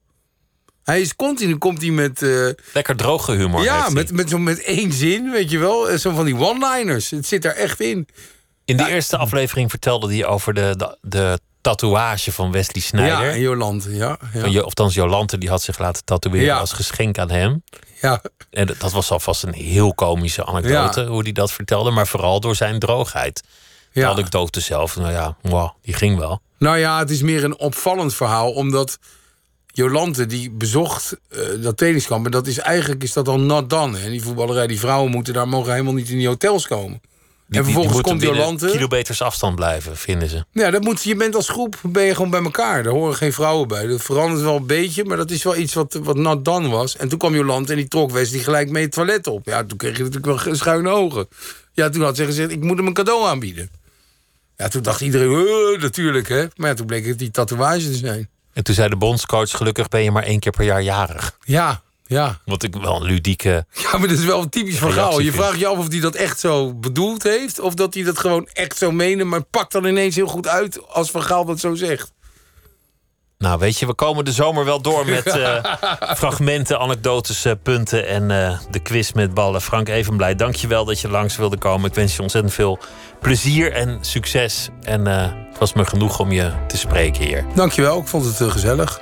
Hij is continu, komt hij met, eh, Lekker droge humor. ja, met, met, zo met één zin, weet je wel. eh, Zo van die one-liners. Het zit er echt in. In de eerste aflevering vertelde hij over de, de, de tatoeage van Wesley Ja, Snijder. en Jolande, ja. Ja, Van Althans, Jolante die had zich laten tatoeëren Ja. als geschenk aan hem. ja. En dat- dat was alvast een heel komische anekdote, Ja. hoe hij dat vertelde. Maar vooral door zijn droogheid. De ja. anekdote zelf, nou ja, wow, die ging wel. Nou ja, het is meer een opvallend verhaal, omdat Jolante die bezocht eh, dat trainingskamp. En dat is eigenlijk is dat al not done. Hè? Die voetballerij, die vrouwen moeten daar mogen helemaal niet in die hotels komen. Die, en vervolgens die, die komt Jolante. kilometers afstand blijven, vinden ze. Ja, dat moet, je bent als groep ben je gewoon bij elkaar. Daar horen geen vrouwen bij. Dat verandert wel een beetje, maar dat is wel iets wat, wat not done was. En toen kwam Jolante en die trok Wesley gelijk mee het toilet op. Ja, toen kreeg je natuurlijk wel schuine ogen. Ja, toen had ze gezegd, ik moet hem een cadeau aanbieden. Ja, toen dacht iedereen, "Eh, natuurlijk hè. Maar ja, toen bleek het die tatoeage te zijn. En toen zei de bondscoach, gelukkig ben je maar één keer per jaar jarig. Ja, ja. Wat ik wel een ludieke... Ja, maar dat is wel een typisch verhaal. Reactie Je vraagt je af of hij dat echt zo bedoeld heeft... of dat hij dat gewoon echt zo meende... maar pakt dan ineens heel goed uit als Van Gaal dat zo zegt. Nou, weet je, we komen de zomer wel door met eh, fragmenten, anekdotes, eh, punten en eh, de quiz met ballen. Frank Evenblij, dank je wel dat je langs wilde komen. Ik wens je ontzettend veel plezier en succes. En het was me genoeg om je te spreken hier. Dankjewel, ik vond het gezellig.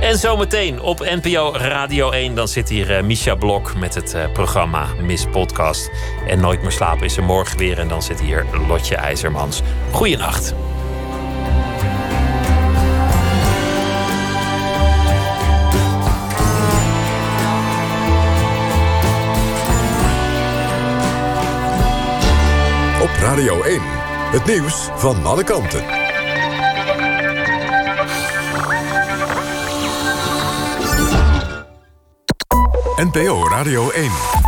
En zometeen op NPO Radio 1, dan zit hier eh, Misha Blok met het eh, programma Miss Podcast. En Nooit meer slapen is er morgen weer. En dan zit hier Lotje IJzermans. Goeienacht. Op Radio 1. Het nieuws van alle kanten. NPO Radio 1.